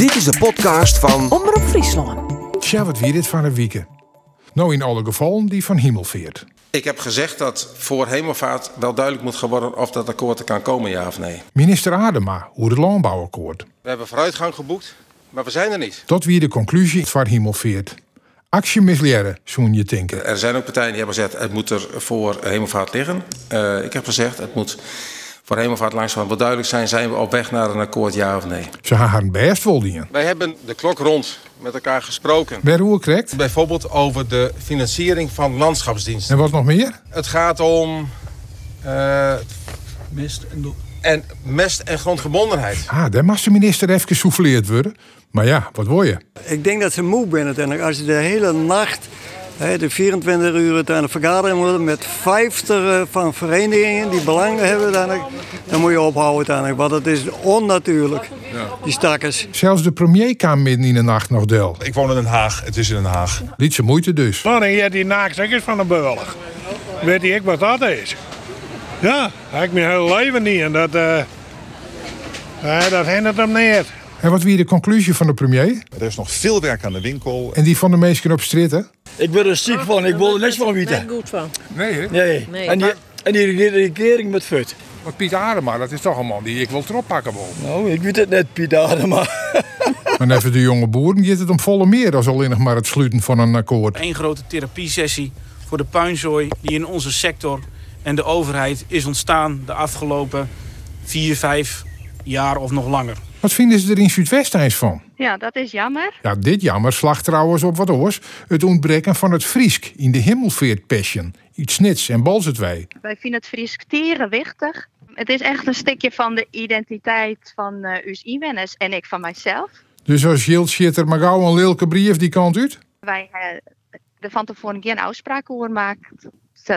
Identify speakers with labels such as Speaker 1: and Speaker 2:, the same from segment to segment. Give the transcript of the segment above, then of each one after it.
Speaker 1: Dit is de podcast van
Speaker 2: Omroep Friesland.
Speaker 3: Tja, wat wie dit van een weekend. Nou in alle gevallen die van Hemelveert.
Speaker 4: Ik heb gezegd dat voor hemelvaart wel duidelijk moet geworden of dat akkoord er kan komen, ja of nee.
Speaker 3: Minister Adema, hoe het landbouwakkoord.
Speaker 4: We hebben vooruitgang geboekt, maar we zijn er niet.
Speaker 3: Dat wie de conclusie van Hemelveert. Actie misleren, zoen je denken.
Speaker 4: Er zijn ook partijen die hebben gezegd het moet er voor hemelvaart liggen. Uh, ik heb gezegd het moet voor hemelvaart langzaam wel duidelijk zijn. Zijn we op weg naar een akkoord, ja of nee?
Speaker 3: Ze gaan best wel dingen.
Speaker 4: Wij hebben de klok rond met elkaar gesproken.
Speaker 3: Bij hoe correct?
Speaker 4: Bijvoorbeeld over de financiering van landschapsdiensten.
Speaker 3: En wat nog meer?
Speaker 4: Het gaat om... Uh,
Speaker 5: mest en...
Speaker 4: En mest en grondgebondenheid.
Speaker 3: Ah, daar mag de minister even gesouffleerd worden. Maar ja, wat wil je?
Speaker 5: Ik denk dat ze moe zijn uiteindelijk. Als je de hele nacht de 24 uur aan de vergadering moeten met 50 van verenigingen die belangen hebben, dan, dan moet je ophouden uiteindelijk. Want het is onnatuurlijk, ja. die stakkers.
Speaker 3: Zelfs de premier kwam midden in de nacht nog del.
Speaker 6: Ik woon in Den Haag, het is in Den Haag.
Speaker 3: Niet zo moeite dus.
Speaker 7: Nou, dan je die naakzekers van een burg. Weet ik wat dat is? Ja, ik mijn hele leven niet en dat, uh, dat hindert hem niet.
Speaker 3: En wat wie de conclusie van de premier?
Speaker 6: Er is nog veel werk aan de winkel.
Speaker 3: En die van de meesten op stritten?
Speaker 8: Ik ben er ziek van, ik wil er niks van weten.
Speaker 2: Ik ben goed van.
Speaker 3: Nee, hè?
Speaker 8: Nee. nee. En, die, en die regering met fut.
Speaker 3: Maar Piet Adema, dat is toch een man die ik wil erop pakken wil.
Speaker 8: Nou, ik weet het net, Piet Adema.
Speaker 3: maar even de jonge boeren, die het om volle meer dan alleen nog maar het sluiten van een akkoord.
Speaker 9: Eén grote therapiesessie voor de puinzooi die in onze sector en de overheid is ontstaan de afgelopen vier, vijf jaar of nog langer.
Speaker 3: Wat vinden ze er in Zuidwest van?
Speaker 10: Ja, dat is jammer.
Speaker 3: Ja, dit jammer slag trouwens op wat oors. Het ontbreken van het Friesk in de Hemelveert Passion. Iets snits en balzetwij.
Speaker 10: Wij vinden het Friesk wichtig. Het is echt een stukje van de identiteit van uh, us en ik van mijzelf.
Speaker 3: Dus als Jilt zit er maar gauw een lelijke brief die kant uit?
Speaker 10: Wij uh, er van tevoren geen afspraken over maakt.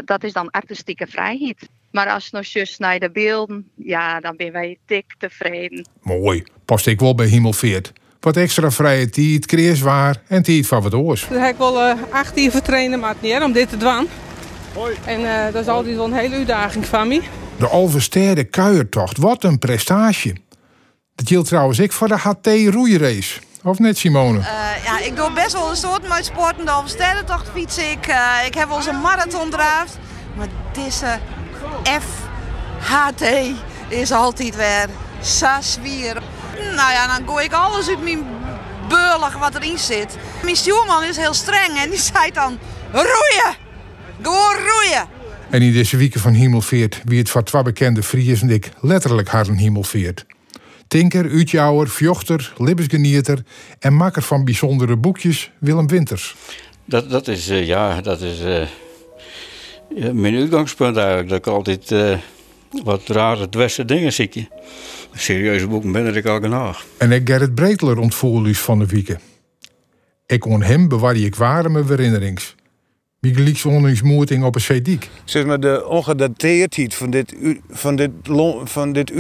Speaker 10: Dat is dan artistieke vrijheid. Maar als nog zus naar de beelden, ja, dan ben wij dik tevreden.
Speaker 3: Mooi. Past ik wel bij Hemelveert. Wat extra vrije tijd, kreeg waar en tijd van wat oors.
Speaker 11: Heb ik wel uh, acht uur vertrainen, maar niet om dit te doen. Hoi. En uh, dat is altijd wel een hele uitdaging van me.
Speaker 3: De Alverstede kuiertocht, wat een prestatie. Dat geldt trouwens ik voor de HT roeirace. Of net, Simone? Uh,
Speaker 12: ja, ik doe best wel een soort met sporten. De Alverstede-tocht fiets ik. Uh, ik heb wel eens een marathon draafd. Maar deze FHT is altijd weer saswier. Nou ja, dan gooi ik alles uit mijn beurlig wat erin zit. Mijn stuurman is heel streng en die zei dan roeien. Gewoon roeien.
Speaker 3: En in deze weken van Hemelveert wie het van twee bekende Fries en ik letterlijk harden Hemelveert. Tinker, Uitjouwer, Vjochter, Libbesgenieter en makker van bijzondere boekjes Willem Winters.
Speaker 13: Dat, dat is, uh, ja, dat is uh, ja, mijn uitgangspunt eigenlijk. Dat ik altijd uh, wat rare dwesse dingen zie. Serieuze boeken ben ik al genoeg.
Speaker 3: En ik Gerrit Breedler ontvoer van de wieken. Ik kon hem bewaar ik warme herinnerings. Wie gelijk onderningsmoeting op een zeediek.
Speaker 14: Zeg maar de ongedateerdheid van dit, van dit, van dit.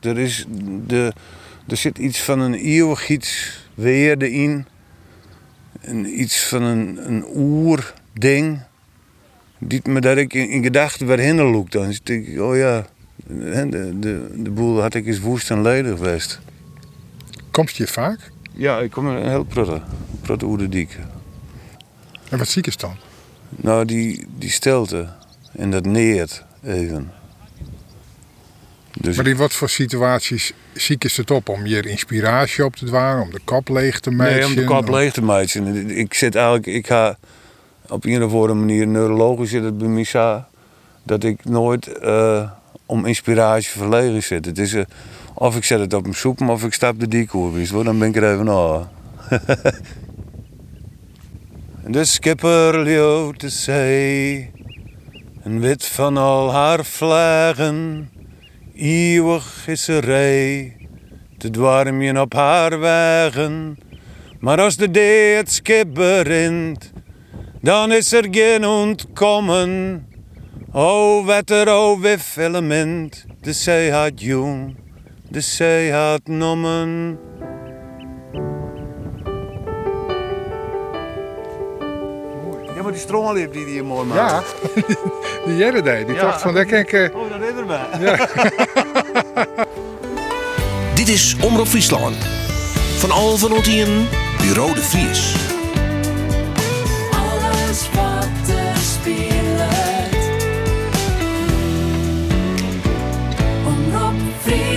Speaker 14: Er, is de, er zit iets van een eeuwigheidsweerde in. En iets van een, een oerding. Die me dat ik in, in gedachten weer heen Dan denk ik, oh ja, de, de, de boel had ik eens woest en ledig geweest.
Speaker 3: Komt je vaak?
Speaker 14: Ja, ik kom er heel protte, protte oederdiek.
Speaker 3: En wat ziek is dan?
Speaker 14: Nou, die, die stilte en dat neert even.
Speaker 3: Dus maar in wat voor situaties ziek is het op? Om je inspiratie op te dwaren, om de kop leeg te maken?
Speaker 14: Nee, om de kop leeg te maken. Ik zit eigenlijk, ik ga op een of andere manier neurologisch zit het bij mij dat ik nooit uh, om inspiratie verlegen zit. Het is, uh, of ik zet het op mijn soep, of ik stap de diekoer, dan ben ik er even na. De skipper liet de zee, en wit van al haar vlagen, eeuwig is ze rij, te dwarmjen op haar wegen. Maar als de dee het schip berint, dan is er geen ontkomen. O wetter, o filament, de zee had jong, de zee had nommen. Ja, maar die stroomlip die die mooi maakt.
Speaker 3: Ja, die Jerry die ja, van, daar kan ik... Uh...
Speaker 14: Oh, dat is erbij. Ja.
Speaker 1: Dit is Omroep Friesland. Van al van Ottien, Bureau de Vries.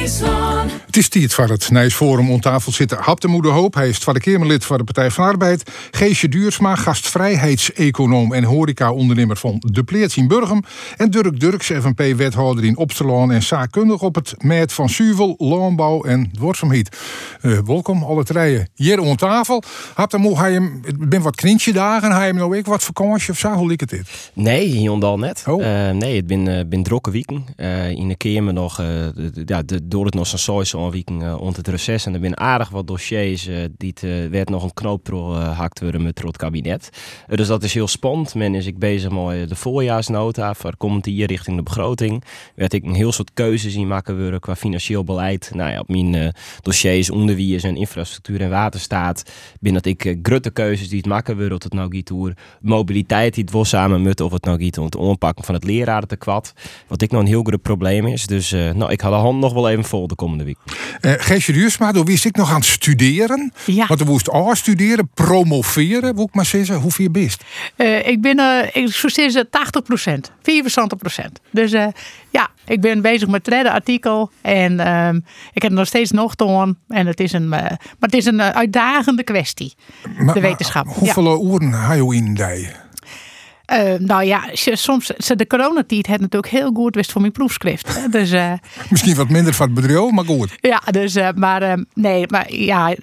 Speaker 3: Het is tijd voor het Nijs Forum om tafel zitten. Hap de Moeder Hoop, hij is Tweede Kamerlid van de Partij van de Arbeid. Geesje Duursma, gastvrijheidseconoom en horeca-ondernemer van De Pleerts in Burgum. En Dirk Durks, FNP-wethouder in Opstelaan en zaakkundig op het Met van Suvel, Landbouw en Dwarsomheid. Eh welkom, alle treien. Hier om tafel. Hap de Moe, hij hem, het ben wat knintje dagen, hij hem nou ik wat vakantie of zo, hoe liep het dit?
Speaker 15: Nee, Jondal net.
Speaker 3: Oh.
Speaker 15: Eh, nee, het ben, eh, ben drokke weken. Eh, in de keer me nog, eh, de- de- ja, de, door het nog zo'n sois al weken eh, onder het reces. En er zijn aardig wat dossiers eh, die eh, werd nog een knoop gehakt worden met het kabinet. Eh, dus dat is heel spannend. Men is ik bezig met de voorjaarsnota. Voor komt hier richting de begroting. Werd ik een heel soort keuzes in maken worden qua financieel beleid. Nou ja, op mijn eh, dossiers onderwijs en infrastructuur en waterstaat. Binnen dat ik eh, grote keuzes die het maken worden. Of het gaat over mobiliteit die het wel samen moet. Of het gaat om het aanpakken van het lerarentekort. Wat ik nog een heel groot probleem is. Dus eh, nou, ik had de hand nog wel even vol de komende week.
Speaker 3: Eh Geesje Duursma, door wie is ik nog aan het studeren?
Speaker 16: Ja.
Speaker 3: Want er moest A studeren, promoveren, moet ik maar zeggen. Hoeveel best?
Speaker 16: Eh, ik ben, eh ik zou zeggen 80 procent, 74 procent. Dus eh, ja, ik ben bezig met het derde artikel en ehm, ik heb er nog steeds nog toon. En het is een, eh, maar het is een eh, uitdagende kwestie, de wetenschap. Ja.
Speaker 3: Hoeveel uren had je in die?
Speaker 16: Eh, nou ja, soms, ze- de coronatijd heeft natuurlijk heel goed wist voor mijn proefschrift. hè. Dus eh,
Speaker 3: Misschien wat minder van het bedrijf, maar goed.
Speaker 16: ja, dus, eh, maar eh, nee, maar ja,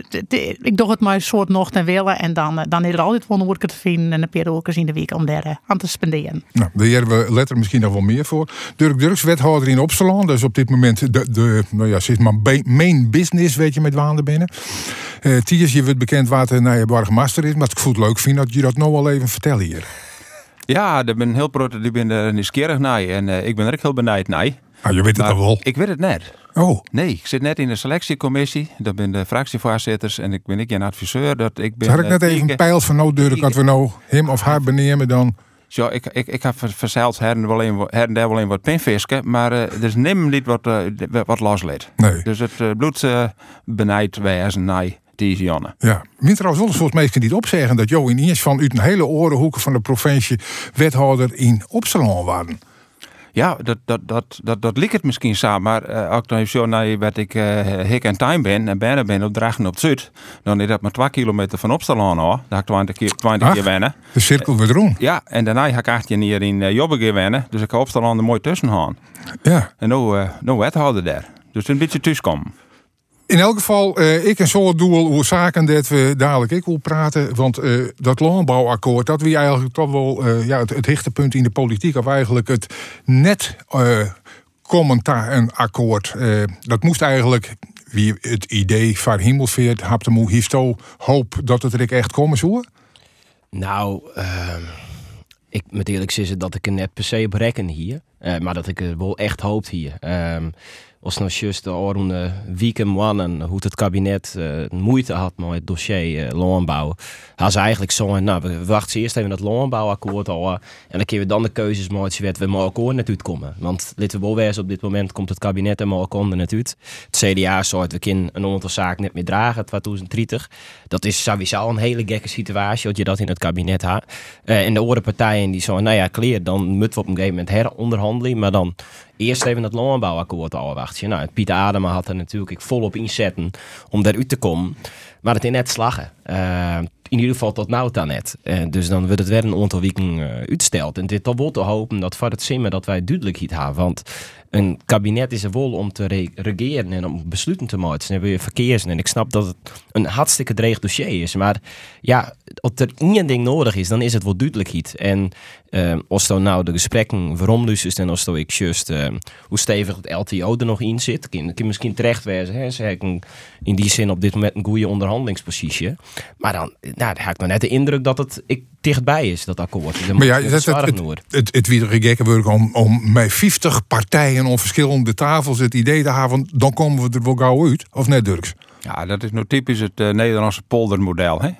Speaker 16: ik doe het maar een soort nog ten willen. En dan, eh, dan is er altijd wel een te vinden en een paar uur in de week om daar aan te spenderen.
Speaker 3: Nou, daar hebben we letter misschien nog wel meer voor. Dirk Durks, wethouder in Opsteland. Dus op dit moment de, de nou ja, maar be- main business, weet je, met Waanden binnen. Eh Tiers, je wordt bekend wat een nou, burgemeester is. Maar het goed leuk vind dat je dat nou wel even vertellen hier.
Speaker 17: Ja, daar ben heel proud, die ben er nieuwsgierig naar. En eh, ik ben er ook heel benieuwd naar.
Speaker 3: Ah, je weet het al wel.
Speaker 17: Ik weet het net.
Speaker 3: Oh.
Speaker 17: Nee, ik zit net in de selectiecommissie. Dat ben de fractievoorzitters en ik ben ik een adviseur. Dat ik ben,
Speaker 3: Zag ik net
Speaker 17: eh,
Speaker 3: even een
Speaker 17: ik-
Speaker 3: pijl van nou Dirk, dat we nou hem of haar benemen dan...
Speaker 17: Zo, ik, ik, ik heb ver- verzeild her en, wel een, her en daar wel een wat pinvisken, maar eh, er is nimmer niet wat, eh, wat losleed.
Speaker 3: Nee.
Speaker 17: Dus het uh, bloed uh, benijdt wij als een naai, Janne.
Speaker 3: Ja, trouwens wel volgens mij niet opzeggen dat Jo in eerst van uit een hele orenhoeken van de provincie wethouder in Opsteland waren.
Speaker 17: Ja, dat, dat, dat, dat, dat liep het misschien samen. Maar uh, ook dan zo naar wat ik uh, hik en time ben en bijna ben op Dragen op Zuid. Dan is dat maar 2 kilometer van Opstelaan hoor. Daar heb ik 20 keer, 20
Speaker 3: Ach,
Speaker 17: keer wennen.
Speaker 3: De cirkel weer rond.
Speaker 17: Ja, en daarna heb ik 18 jaar in uh, Jobbe keer wennen. Dus ik heb Opstelaan er mooi tussen gaan.
Speaker 3: Ja.
Speaker 17: En nu, uh, nu wethouder daar. Dus een beetje thuiskomen.
Speaker 3: In elk geval, uh, ik en zo'n doel hoe zaken dat we dadelijk ik wil praten. Want uh, dat landbouwakkoord, dat wie eigenlijk toch wel uh, ja, het, het hichtepunt in de politiek. Of eigenlijk het net commentaar een akkoord. dat moest eigenlijk, wie het idee van Himmelveert, hapte moe histo hoop dat het er echt komen zou?
Speaker 15: Nou, ik moet eerlijk zeggen dat ik er net per se op rekken hier. Maar dat ik er wel echt hoopt hier. Uh, als nou juist de orende weken mannen hoe het kabinet uh, moeite had met het dossier uh, landbouw. Had ze eigenlijk zo, nou we wachten eerst even dat landbouwakkoord al. Uh, en dan kunnen we dan de keuzes maken wat we met akkoord natuurlijk komen. Want laten we op dit moment komt het kabinet en met akkoord natuurlijk. Het CDA zei we kunnen een aantal zaken net meer dragen, 2030. Dat is sowieso een hele gekke situatie, dat je dat in het kabinet had. Uh, en de andere partijen die zo, nou ja, kleer, dan moeten we op een gegeven moment heronderhandelen, maar dan eerst even het landbouwakkoord al wachten. Nou, Pieter Adema had er natuurlijk ik volop inzetten om daaruit te komen. Maar het is net slagen. Uh, in ieder geval tot nou dan net. Uh, dus dan wordt het weer een aantal weken uh, uitgesteld. En dit wel te hopen dat voor het simmen dat wij duidelijkheid hebben. Want een kabinet is er wel om te re regeren en om besluiten te maken. Dan hebben we verkeers. En ik snap dat het een hartstikke dreig dossier is. Maar ja, als er één ding nodig is, dan is het wel duidelijkheid. En uh, als dan nou de gesprekken waarom dus en als dan ik just uh, hoe stevig het LTO er nog in zit, kan, kan misschien terecht wezen. Hè? Ze hebben in die zin op dit moment een goede onderhandelingspositie. Maar dan, nou, dan heb ik nog net de indruk dat het ik, dichtbij is, dat akkoord. Dan
Speaker 3: maar ja, dat, het, het, het, het weer gekke werk om, om met 50 partijen op verschillende tafels het idee te hebben, dan komen we er wel gauw uit, of net Durks?
Speaker 17: Ja, dat is nou typisch het uh, Nederlandse poldermodel, hè?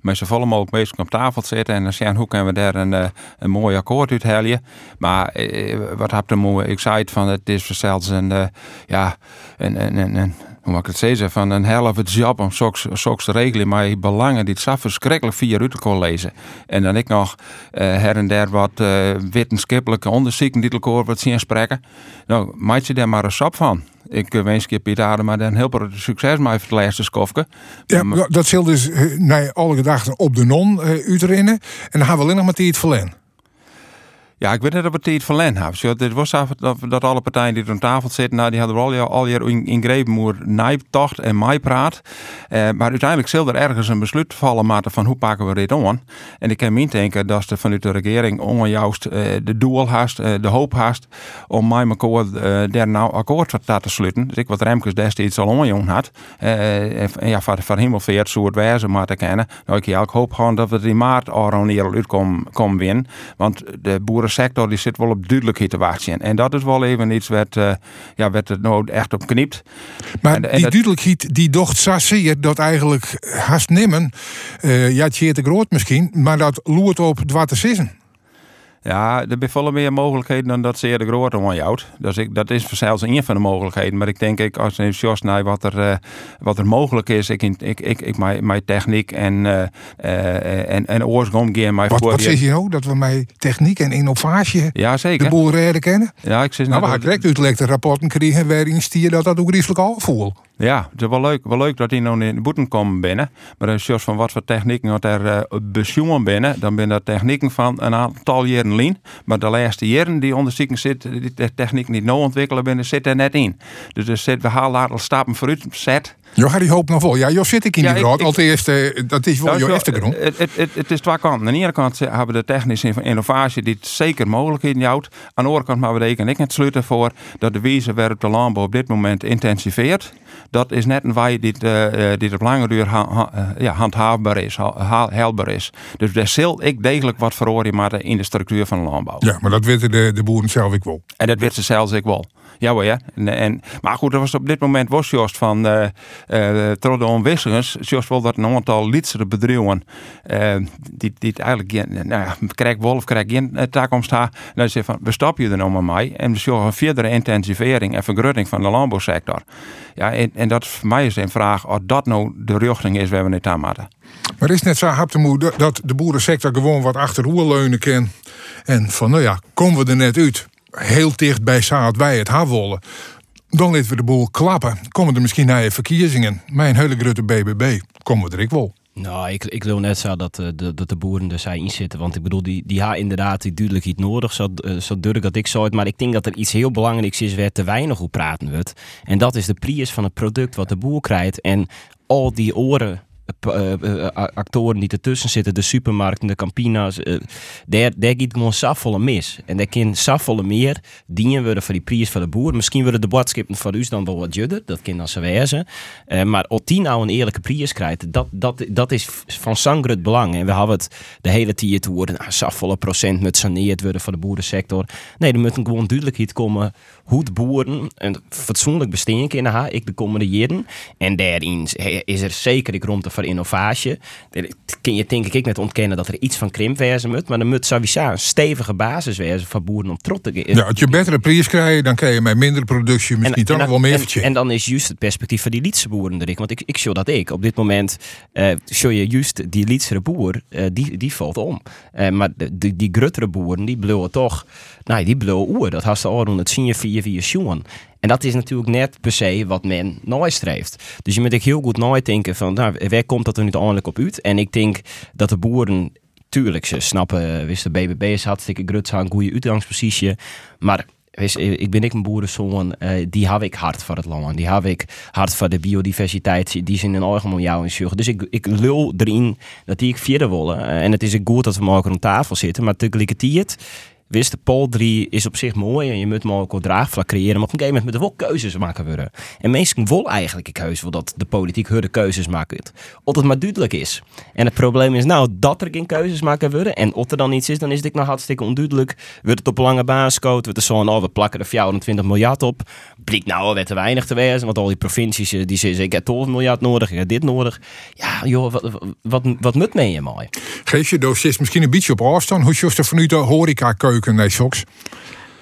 Speaker 17: met z'n volle mogelijk mensen op tafel zitten en dan zien hoe kunnen we daar een, uh, een mooi akkoord uit halen. Maar uh, wat heb je mooi, ik zei het van het is zelfs een, ja, een, een, een, mag ik het zeggen, van een helft job om zoks te regelen, maar belangen die het zo verschrikkelijk via uit kon lezen. En dan ik nog eh, her en der wat eh, wetenschappelijke onderzoeken die ik over wat zien spreken. Nou, maak je daar maar een sap van. Ik eh, wens je Piet Adema dan heel veel succes mee voor het laatste skofke.
Speaker 3: Ja, maar dat zal dus nee, alle gedachten op de non uh. En dan gaan we alleen nog maar het verlen.
Speaker 17: Ja, ik weet niet of het tijd van. Dus dit was dat, dat alle partijen die er aan tafel zitten, nou, die hadden al je al je in, nijptocht en praat. Eh, maar uiteindelijk zal er ergens een besluit vallen maken van hoe pakken we dit aan. En ik kan me denken dat ze vanuit de regering onjuist uh, de doel haast, uh, de hoop haast om mij akkoord uh, daar nou akkoord te sluiten. Dus ik wat Remkes destijds al onjong had. Uh, en ja, van, van hemelveert soort wijze maar te kennen. Nou, ik, hoop gewoon dat we die maart al hier uitkomen winnen. Want de boeren sector die zit wel op duidelijkheid te wachten. En dat is wel even iets wat, uh, ja, wat het nou echt op knipt.
Speaker 3: Maar en, en die dat... duidelijkheid die docht Sasseer dat eigenlijk haast nimmen. Uh, ja, het te groot misschien, maar dat loert op wat te sissen.
Speaker 17: Ja, er zijn veel meer mogelijkheden dan dat zeer de grote onjouwt. Dus ik, dat is zelfs een van de mogelijkheden. Maar ik denk, ik, als je Jos naar wat er, uh, wat er mogelijk is, ik, ik, ik, ik mijn, mijn techniek en, uh, uh, en, en oorsprong mijn
Speaker 3: Wat, wat zeg je nou? Dat we mijn techniek en innovatie
Speaker 17: ja, zeker.
Speaker 3: de boeren kennen?
Speaker 17: Ja, ik zeg
Speaker 3: nou, we gaan direct rapporten krijgen waarin stier dat dat ook rieselijk al voelt.
Speaker 17: Ja, het is wel leuk, wel leuk dat die nou in de boeten komen binnen. Maar als je van wat voor technieken wat er uh, binnen, dan zijn dat technieken van een aantal jaren lien. Maar de laatste jaren die onderzoeken zitten, die techniek niet nou ontwikkelen binnen, zit er net in. Dus er zit we halen al stappen vooruit zet.
Speaker 3: Jo, ga die hoop nog vol. Ja, Jo zit ik in
Speaker 17: Ja,
Speaker 3: die
Speaker 17: ik-
Speaker 3: rood.
Speaker 17: ik-
Speaker 3: Al eerste, dat is wel
Speaker 17: Nou,
Speaker 3: jouw eerste grond.
Speaker 17: Het, het, het, het is twee kanten. Aan de ene kant hebben we de technische innovatie die het zeker mogelijkheden houdt. Aan de andere kant maar we rekenen ik het sluiten voor dat de wijze waarop de landbouw op dit moment intensiveert. Dat is net een wij die, eh, eh, die op lange duur ha- ha- eh, ja, handhaafbaar is, ha- ha- haalbaar is. Dus daar zal ik degelijk wat verhoren in de structuur van de landbouw.
Speaker 3: Ja, maar dat weten de, de boeren zelf ik wel.
Speaker 17: En dat weet ze zelfs ik wel. Ja hoor, ja. En, maar goed, er was op dit moment was juist van uh, uh, juist wel dat een aantal lietsere bedrijven eh, die, die het eigenlijk geen, nou krijg Wolf krijgt geen uh, toekomst. En dan zeg van, we stappen je er nou maar mee. En dus een verdere intensivering en vergrutting van de landbouwsector. Ja, en, dat voor mij is een vraag of dat nou de richting is waar we niet aan moeten.
Speaker 3: Maar is net zo haptemoe dat- dat de boerensector gewoon wat achteroer leunen kan. En van, nou ja, komen we er net uit. Heel dicht bij zaad wij het hebben willen. Dan laten we de boel klappen. Komen er misschien naar je verkiezingen. Mijn hele grote BBB. Komen we er ik wel.
Speaker 15: Nou, ik, ik wil net zo dat, eh, de, dat de boeren er zijn inzitten. Want ik bedoel, die, die hebben inderdaad die duidelijk iets nodig. Zo, eh, zo dat ik zo het. Maar ik denk dat er iets heel belangrijks is waar te weinig op praten wordt. En dat is de prijs van het product wat de boer krijgt. En al die oren. Eh, eh, actoren die ertussen zitten, de supermarkten, de campina's, eh, daar, daar gaat gewoon safvolle mis. En daar kan safvolle meer dienen worden voor die prijs van de boer. Misschien worden de boodschappen voor u dan wel wat judder, dat kan dan zo maar als die nou een eerlijke prijs krijgt, dat, dat, dat is van zangrut belang. En we hebben het de hele tijd te horen, nou, procent moet saneerd worden voor de boerensector. Nee, er moet gewoon duidelijkheid komen hoe de boeren een fatsoenlijk bestaan kunnen hebben, ik de komende jaren. En daarin is er zeker ik ruimte voor innovatie. Daar kun je denk ik net ontkennen dat er iets van krimp wezen moet, maar er moet sowieso een stevige basis wezen voor boeren om trots te
Speaker 3: Ja, als je betere prijs krijgt, dan krijg je met minder productie misschien toch nog
Speaker 15: dan-
Speaker 3: wel meer
Speaker 15: en, dan is juist het perspectief van die Lietse boeren erin. Want ik, ik show dat ik. Op dit moment eh show je juist die Lietse boer, eh, die, die valt om. Eh, maar de, die, die gruttere boeren, die bleven toch, nou die bleven oer. Dat had ze al doen, het zien je via via sjoen. En dat is natuurlijk net per se wat men nastreeft. Dus je moet ook heel goed nadenken van, nou, waar komt dat er nu uiteindelijk op uit? En ik denk dat de boeren Tuurlijk, ze snappen, wist de BBB is hartstikke grut, ze hebben een goede uitgangspositie. Maar wees, ik ben ik een boerenzoon, eh die heb ik hard voor het land. Die heb ik hard voor de biodiversiteit, die zijn in algemeen jou in zorgen. Dus ik, ik lul erin dat die ik verder willen. Eh, en het is ook goed dat we morgen aan tafel zitten, maar tegelijkertijd... Wist de Pol 3 is op zich mooi en je moet maar ook wat draagvlak creëren. Maar op een gegeven moment moeten we wel keuzes maken worden. En mensen willen eigenlijk een keuze, wil dat de politiek hun keuzes maakt. Of het maar duidelijk is. En het probleem is nou dat er geen keuzes maken worden. En of er dan iets is, dan is dit nog hartstikke onduidelijk. Wordt het op lange basis code, wordt er zo oh, we plakken er 24 miljard op. Blijkt nou weer te weinig te wezen, want al die provincies eh, die zeggen, ik heb 12 miljard nodig, ik heb dit nodig. Ja, joh, wat, wat, moet mee je mooi?
Speaker 3: Geef je doosjes misschien een beetje op afstand. Hoe je er vanuit de horeca keuken, nee, soks?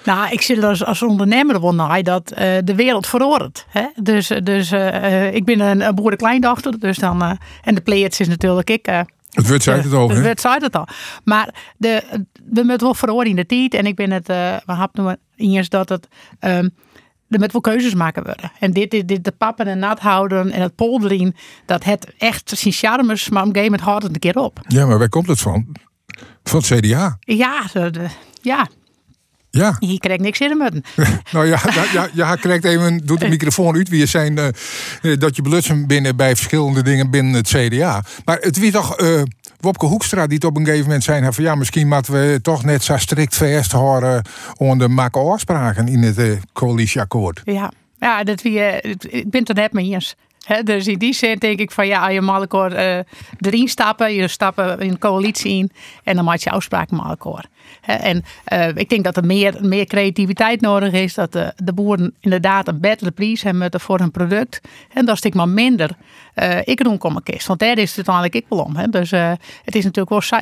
Speaker 16: Nou, ik zit als, als ondernemer wel naar dat eh, de wereld verandert. Hè? Dus, dus eh, ik ben een, een boerenkleindochter. Dus dan, eh, en de Pleiades is natuurlijk ik. eh,
Speaker 3: Het wordt zei het al,
Speaker 16: het werd zei het al. Maar de, we moeten wel verhoren in de tijd. En ik ben het, eh we hebben nu eens dat het, er moet wel keuzes maken worden. En dit, dit, dit de pappen en nat houden en het polderen, dat het echt zijn charmes, maar op een gegeven moment houdt het een keer op.
Speaker 3: Ja, maar waar komt het van? Van het CDA.
Speaker 16: Ja, zo de- ja.
Speaker 3: Ja.
Speaker 16: Hier krijg ik niks in de mutten.
Speaker 3: Nou ja, ja, ja, ja krijgt even, doet de microfoon uit wie je zijn eh, eh, dat je blutsen binnen bij verschillende dingen binnen het CDA. Maar het wie toch eh, Wopke Hoekstra die het op een gegeven moment zijn van ja, misschien moeten we toch net zo strikt vasthouden om de maken afspraken in het coalitieakkoord.
Speaker 16: Ja, ja dat wie, ik ben het er net mee eens. Dus in die zin denk ik van ja, je elkaar eh, erin stappen, je stappen in een coalitie in en dan maak je afspraken elkaar. En eh, ik denk dat er meer, meer creativiteit nodig is, dat de, boeren inderdaad een betere prijs hebben voor hun product. En dat ik maar minder eh, ik doen kist. Want daar is het uiteindelijk ik wel om. Hè. Dus eh, het is natuurlijk wel zo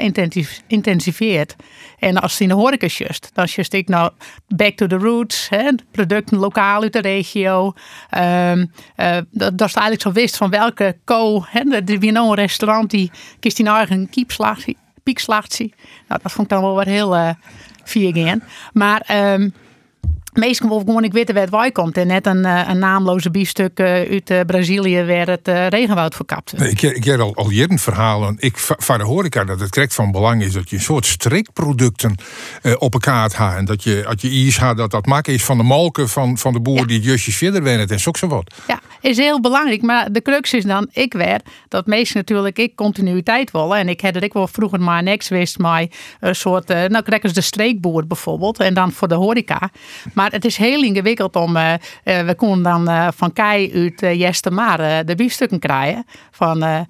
Speaker 16: intensiveerd. En als het in de horeca just, dan just ik nou back to the roots. Hè, producten lokaal uit de regio. Eh, dat, dat is eigenlijk zo wist van welke co. Hè, nou een restaurant die kiest die nou eigen kiepslag, piekslagtie. Nou, dat vond ik dan wel weer heel uh, viergaan. Maar ehm meestal wil gewoon ik weten waar het komt. En net een, eh, een naamloze biefstuk eh, uit eh, Brazilië waar het regenwoud verkapt werd.
Speaker 3: Ik, ik heb al, al jaren verhalen. Ik va- van de horeca dat het correct van belang is dat je een soort strikproducten eh, op elkaar hebt. En dat je, als je iets gaat, dat dat maken is van de molken van, van de boer die justjes verder werkt en zo zo wat.
Speaker 16: Ja, is heel belangrijk. Maar de crux is dan, ik werd dat meestal natuurlijk ik continuïteit willen. En ik had ik wel vroeger maar niks wist, maar een soort, nou krijg eens de streekboer bijvoorbeeld. En dan voor de horeca. Maar het is heel ingewikkeld om, eh, eh, we konden dan eh, van Kei uit uh, Jester maar eh, de biefstukken krijgen van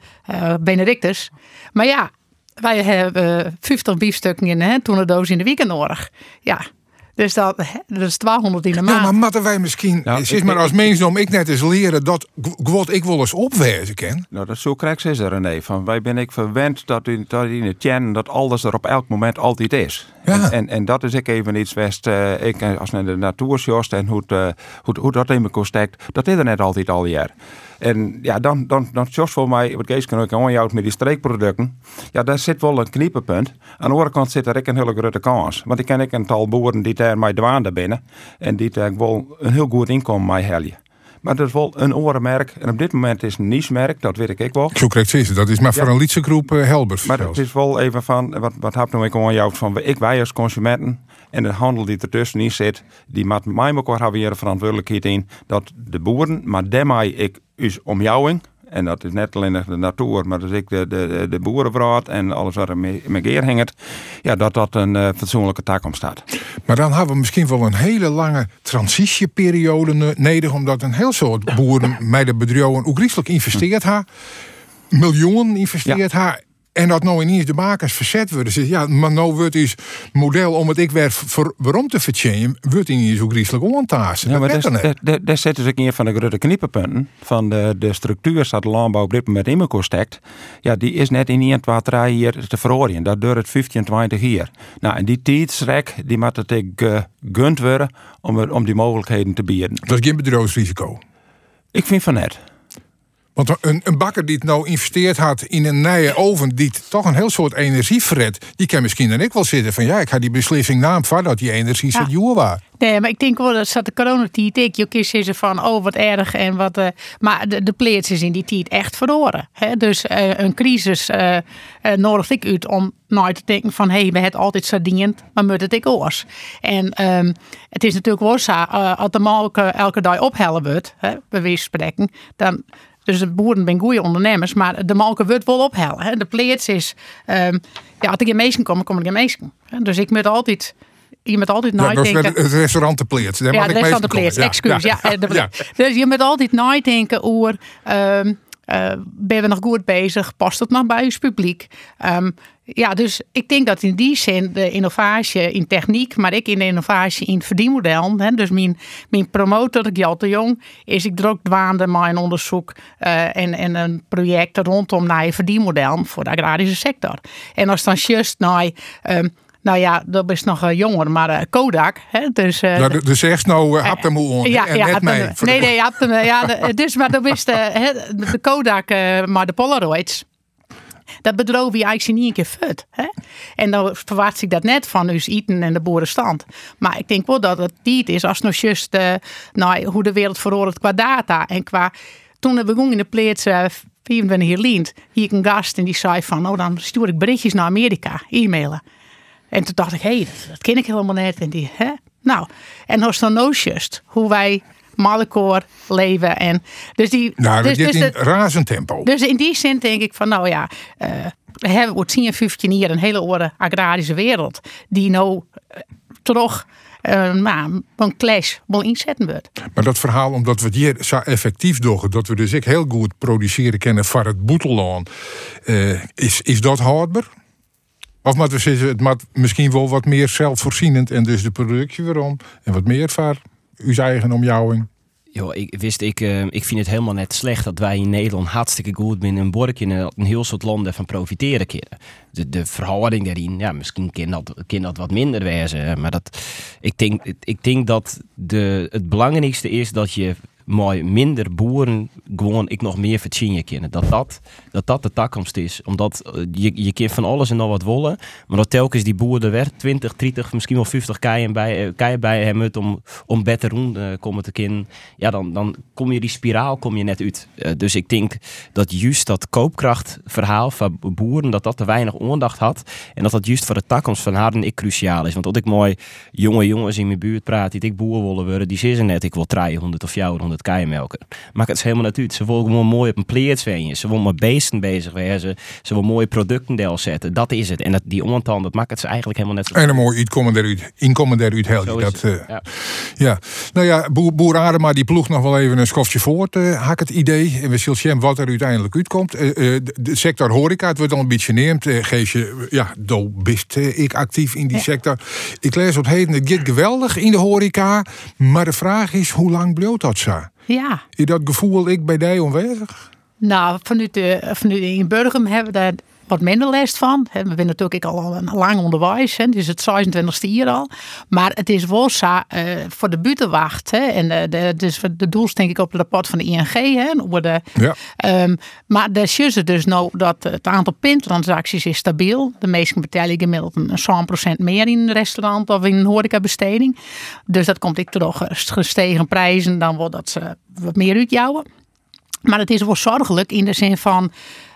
Speaker 16: Benedictus. Maar ja, wij hebben eh, 50 biefstukken in hè, toen de doos in de weekend. Ja, dus dat, dat is 1200 in de maand.
Speaker 3: Ja, maar moeten wij misschien, zeg
Speaker 17: ik-
Speaker 3: maar als mensdom, ik net eens leren dat wat ik wel eens opwezen ken.
Speaker 17: Nou, dat zo krijg is er René. Van wij ben ik verwend dat in, dat in het tjen dat alles er op elk moment altijd is. En, en, en dat is ik even iets west. eh, ik eh, als naar de natuur sjost en hoe, het, eh, hoe, hoe dat in elkaar steekt, dat is er net altijd al jaar. En ja, dan, dan, dan sjost voor mij, wat Kees kan ook aanjouwt met die streekproducten. Ja, daar zit wel een kniepenpunt. Aan de andere kant zit er ook een hele grote kans. Want ik ken ik een tal boeren die daar mij dwaan binnen. En die daar wel een heel goed inkomen mij helpen. Maar dat is wel een orenmerk. En op dit moment is het een niche-merk, dat weet ik ook wel.
Speaker 3: Zo correct. Dat is maar voor
Speaker 17: Ja.
Speaker 3: een liedse groep eh, Helbers.
Speaker 17: Maar het is wel even van, wat, wat heb nou ik aan jou van, ik wij als consumenten en de handel die ertussenin zit, die met mij hier een verantwoordelijkheid in, dat de boeren, maar daarmee ik is omjouwing, en dat is net alleen de natuur, maar dat is ik de, de, de, boerenvraat en alles wat er mee, hangt, ja, dat dat een eh, fatsoenlijke taak omstaat.
Speaker 3: Maar dan hebben we misschien wel een hele lange transitieperiode nodig, omdat een heel soort boeren met de bedrijven ook rieselijk investeerd ha, miljoenen investeerd ha. En dat nou ineens de makers verzet worden. Ze, ja, maar nou wordt dus model om het ik weer voor, waarom te vertjennen, wordt ineens ook rieselijk ontaast.
Speaker 17: Ja, maar daar, zitten ze een van de grote kniepenpunten van de, de structuur dat de landbouw op dit moment in elkaar steekt. Ja, die is net in 1, 2, 3 jaar te verhoren. Dat duurt het 15, 20 jaar. Nou, en die tijdsrek, die moet het ik gegund worden om, om die mogelijkheden te bieden.
Speaker 3: Dat is geen bedrijfsrisico.
Speaker 17: Ik vind van net.
Speaker 3: Want een, een bakker die het nou investeerd had in een nieuwe oven, die het toch een heel soort energie verredt, die kan misschien dan ik wel zitten van ja, ik ga die beslissing naam dat die energie
Speaker 16: Ja.
Speaker 3: duur was.
Speaker 16: Nee, maar ik denk wel dat zat de coronatijd ik. Je kiest ze van, oh wat erg en wat. eh, maar de, is in die tijd echt verloren. Hè? Dus eh, een crisis eh eh, nodigt ik uit om nooit te denken van, hé, hey, we hebben altijd sardinend, maar moet het ik oors. En ehm, het is natuurlijk wel zo, als de melk eh, elke dag ophellen wordt, hè, bij spreken, dan. Dus de boeren zijn goede ondernemers, maar de malken wordt wel ophellen. Hè. De pleets is, ehm, ja, als ik in meesten kom, kom ik in meesten. Dus ik moet altijd, je moet altijd nadenken.
Speaker 3: het restaurant de pleert.
Speaker 16: Ja,
Speaker 3: mag
Speaker 16: de
Speaker 3: ik
Speaker 16: rest van
Speaker 3: mee
Speaker 16: de pleert. Excuus. Ja, eh,
Speaker 3: ja.
Speaker 16: Dus je moet altijd nadenken over... ehm, eh, ben we nog goed bezig? Past het nog bij ons publiek? Ehm, ja, dus ik denk dat in die zin de innovatie in techniek, maar ik in de innovatie in verdienmodel. Hè, dus mijn, mijn promotor, Gjalt de Jong, is ik er ook dwaande met een onderzoek eh, en, en een project rondom naar een verdienmodel voor de agrarische sector. En als dan juist naar, ehm, Nou ja, dat is nog eh, jonger, maar eh, Kodak. Hè, dus, eh,
Speaker 3: Nou, de, de zegt nou, uh, hem on,
Speaker 16: ja,
Speaker 3: en
Speaker 16: ja,
Speaker 3: net mij. de-
Speaker 16: nee, nee, had hem, ja, de- dus, maar dat is de, de Kodak, maar de Polaroids. Dat bedroog wie eigenlijk niet een keer fut. Hè? En dan verwacht ik dat net van dus eten en de boerenstand. Maar ik denk wel dat het niet is als nog juist eh, nou, hoe de wereld veroordeelt qua data. En qua, toen we begonnen in de plaats eh 24 hier hier een gast en die zei van, oh dan stuur ik berichtjes naar Amerika, e-mailen. En toen dacht ik, hé, hey, dat, ken ik helemaal net. En die, hè? Nou, en als dan nou juist hoe wij malkoor leven. En dus die,
Speaker 3: Nou,
Speaker 16: dus,
Speaker 3: gaat
Speaker 16: dus
Speaker 3: in
Speaker 16: dat-
Speaker 3: razend tempo.
Speaker 16: dus in die zin denk ik van, nou ja, eh, we hebben 10, 15 jaar een hele oude agrarische wereld die nou eh, toch nou, een clash wel inzetten wordt.
Speaker 3: Maar dat verhaal, omdat we het hier zo effectief doen, dat we dus ik heel goed produceren kennen voor het boetelaan, eh, is, is dat houdbaar? Of moet we zeggen, het moet misschien wel wat meer zelfvoorzienend en dus de productie weer om en wat meer uw eigen omjouwing.
Speaker 15: Jo, ik wist, ik, eh, ik vind het helemaal net slecht dat wij in Nederland hartstikke goed binnen een borkje en een heel soort landen van profiteren. De, de verhouding daarin, ja, misschien kan dat, kan dat wat minder wezen. Maar dat, ik, denk, ik denk dat de, het belangrijkste is dat je mooi minder boeren gewoon ik nog meer verdienen kunnen. Dat dat, dat dat de toekomst is. Omdat eh, je, je kunt van alles en nog wat wollen. Maar dat telkens die boeren er weer 20, 30, misschien wel 50 keien bij, eh, keien bij hebben om, om beter rond te komen te kunnen. Ja, dan, dan kom je die spiraal kom je net uit. Eh, dus ik denk dat juist dat koopkrachtverhaal van boeren, dat dat te weinig aandacht had. En dat dat juist voor de toekomst van haar en ik cruciaal is. Want dat ik mooi jonge jongens in mijn buurt praat die ik boer willen worden, die zeggen net ik wil 300 of 400 keien melken. Maakt het is helemaal uit. Ze willen gewoon mooi op een pleert zwingen. Ze willen met beesten bezig wezen. Ze willen mooie producten deel zetten. Dat is het. En dat, die ontan, dat maakt het ze eigenlijk helemaal net zo.
Speaker 3: En een mooi inkomen daaruit, inkomen daaruit helpt. Dat, eh,
Speaker 15: ja.
Speaker 3: ja. Nou ja, boer, boer Adema die ploegt nog wel even een schofje voort, eh had ik het idee. En we zullen zien wat er uiteindelijk uitkomt. Eh, eh, de, sector horeca, het wordt al een beetje neemt. Eh, geef je, ja, do bist eh, ik actief in die sector. Ik lees op heden, het gaat geweldig in de horeca. Maar de vraag is, hoe lang blijft dat zo?
Speaker 16: Ja.
Speaker 3: Is dat gevoel ik bij die onwezig?
Speaker 16: Nou, vanuit, de, vanuit in Burgum hebben we daar wat minder last van. We zijn natuurlijk al een lang onderwijs. Hè, dus het 26e hier al. Maar het is wel zo eh, voor de buitenwacht. Hè, en de, de, dus de doels denk ik op het rapport van de ING. Hè, over de,
Speaker 3: Ja.
Speaker 16: Ehm, maar dus nou dat het aantal pintransacties is stabiel. De meesten betalen gemiddeld een 100% meer in een restaurant of in een horecabesteding. Dus dat komt ik toch gestegen prijzen. Dan wordt dat ze wat meer uitjouwen. Maar het is wel zorgelijk in de zin van.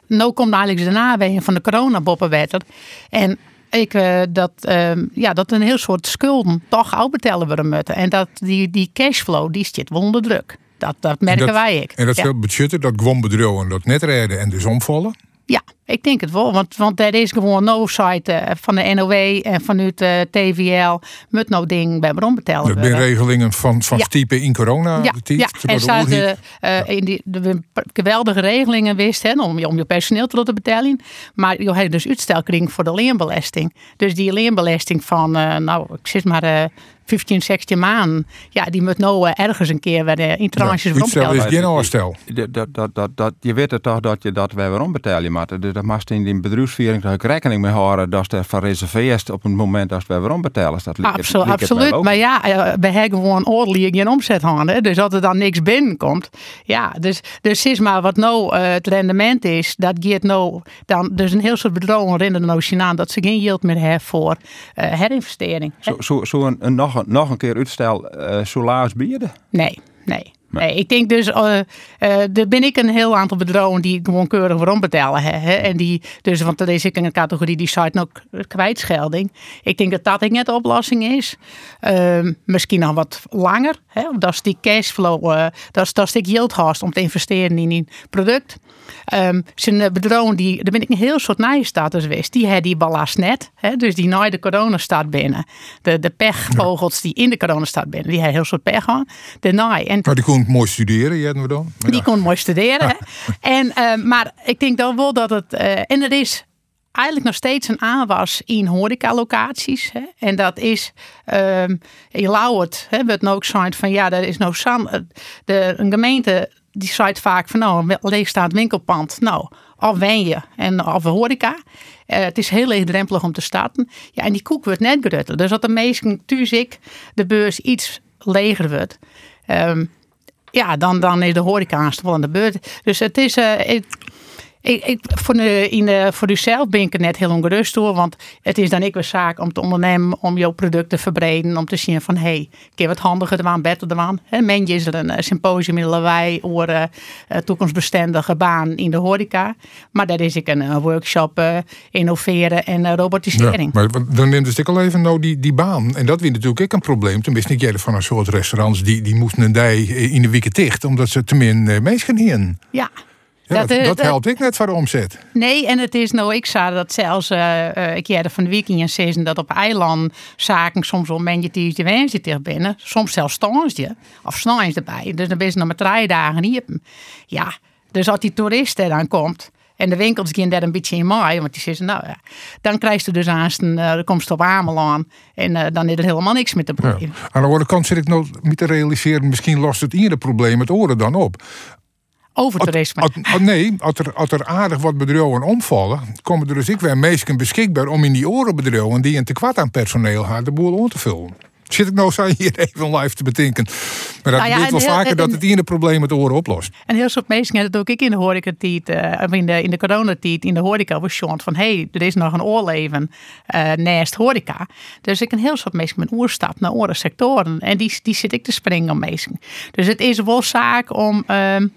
Speaker 16: Nou komt eigenlijk de nawegen van de coronaboppenwetter. En ik, eh, dat, ehm, ja, dat een heel soort schulden toch uitbetalen worden moeten. En dat die, die cashflow die zit wel onder druk. Dat, dat merken
Speaker 3: dat,
Speaker 16: wij ik.
Speaker 3: En dat
Speaker 16: Ja.
Speaker 3: veel budgetten, dat gewoon bedrijven dat net redden en dus omvallen.
Speaker 16: Ja, ik denk het wel. Want, want er is gewoon no site eh, van de NOW en vanuit de TVL. Moet nou ding bij bron betalen
Speaker 3: zijn
Speaker 16: worden.
Speaker 3: regelingen van, van
Speaker 16: Ja.
Speaker 3: type in corona.
Speaker 16: Ja,
Speaker 3: de tijd,
Speaker 16: ja. en
Speaker 3: de
Speaker 16: de, eh, in die de geweldige regelingen wist hè, om, je- om je personeel te laten betalen. Maar je hebt dus uitstelkring voor de leenbelasting. Dus die leenbelasting van, eh, nou, ik zit maar eh 15, 16 maanden. Ja, die moet nou eh, ergens een keer bij de interranges ja,
Speaker 3: uitstel is geen.
Speaker 17: Dat, dat, dat, dat, dat, je weet het toch dat je dat weer waarom betalen moet. Dus dat mag in die bedrijfsviering toch ook rekening mee houden dat er van reserveert op het moment dat we waarom betalen. Dat
Speaker 16: Absolu-
Speaker 17: het
Speaker 16: absoluut. Maar ja, eh, we hebben gewoon ordelijk geen omzet hadden. Dus als er dan niks binnenkomt. Ja, dus, dus is maar wat nou eh, het rendement is. Dat gaat nou dan. Dus een heel soort bedrijven rennen nou aan dat ze geen yield meer hebben voor eh, herinvestering.
Speaker 17: Zo, zo, zo een, een, nog, nog een keer uitstel uh, salaris bieden?
Speaker 16: Nee, nee. Nee, ik denk dus, uh, uh, er ben ik een heel aantal bedrijven die gewoon keurig waarom betalen. Hè, en die, dus, want er is ik in een categorie die site ook kwijtschelding. Ik denk dat dat net de oplossing is. Uh, misschien nog wat langer. Hè, dat is die cashflow, dat is, dat is die yield hast om te investeren in een product. Um, zijn bedrijven die, daar ben ik een heel soort status geweest. Die hebben die ballast net. Hè, dus die na de corona staat binnen. De, de pechvogels die in de corona staat binnen. Die hebben heel soort pech aan. De naai. En
Speaker 3: maar die kon mooi studeren, jij we dan?
Speaker 16: Die kon mooi studeren. En, uh, maar ik denk dan wel dat het. Uh, en er is eigenlijk nog steeds een aanwas in horecalocaties. Hè? En dat is um, in Lauwert, wordt nou ook zijn van ja, er is nou san, de, een gemeente die zei vaak van nou, een leegstaand winkelpand. Nou, of wen je en of horeca. Eh, het is heel laagdrempelig om te starten. Ja, en die koek wordt net grutter. Dus dat de meesten thuis ik de beurs iets leger wordt. ehm, ja, dan, dan is de horeca aanstel aan de beurt. Dus het is... eh, ik, ik, ik, voor, de, in de, voor uzelf ben ik er net heel ongerust door. Want het is dan ik weer zaak om te ondernemen, om jouw product te verbreden. Om te zien van, hé, hey, keer wat handiger te waan, beter. En Mendje is er een eh, symposium in Lawaai over eh, eh, toekomstbestendige baan in de horeca. Maar daar is ik een, workshop innoveren en robotisering.
Speaker 3: maar dan neemt het al even nou die, die baan. En dat weer natuurlijk ook een probleem. Tenminste, ik jij van een soort restaurants die, die moesten een dij in de weken dicht. Omdat ze te min uh, mensen hingen.
Speaker 16: Ja.
Speaker 3: Ja, dat,
Speaker 16: eh,
Speaker 3: dat helpt ik net voor de omzet.
Speaker 16: Nee, en het is nou, ik zag dat zelfs, eh, eh, ik jerde van de weekend in season dat op eiland zaken soms wel mensen die de wensen tegen binnen, soms zelfs je of snijns erbij. Dus dan ben je nog maar drie dagen hier. Ja, dus als die toerist er dan komt. En de winkels gaan daar een beetje in maai, want die zeggen, nou ja, dan krijg je dus aanst een uh, komst op Ameland en uh, dan is er helemaal niks met te
Speaker 3: Ja.
Speaker 16: proberen.
Speaker 3: Aan de andere kant zit ik nou niet te realiseren, misschien lost het ieder probleem het oren dan op. Als- als- nee, als er, als er aardig wat bedrijven omvallen, komen er dus ik weer meestal beschikbaar om in die orenbedrijven die een tekort aan personeel hebben, de boel om te vullen. Zit ik nou zo hier even live te bedenken. Maar dat
Speaker 16: ja,
Speaker 3: gebeurt wel
Speaker 16: heel-
Speaker 3: vaker dat het ene probleem het oren oplost.
Speaker 16: En heel soort mensen het ook ik in de horecatijd, eh, of in de, in de coronatijd, in de horeca was Sean van hé, hey, er is nog een oorleven eh naast horeca. Dus ik een heel soort mensen met oerstap naar andere sectoren. En die, die zit ik te springen om mensen. Dus het is wel zaak om ehm, eh,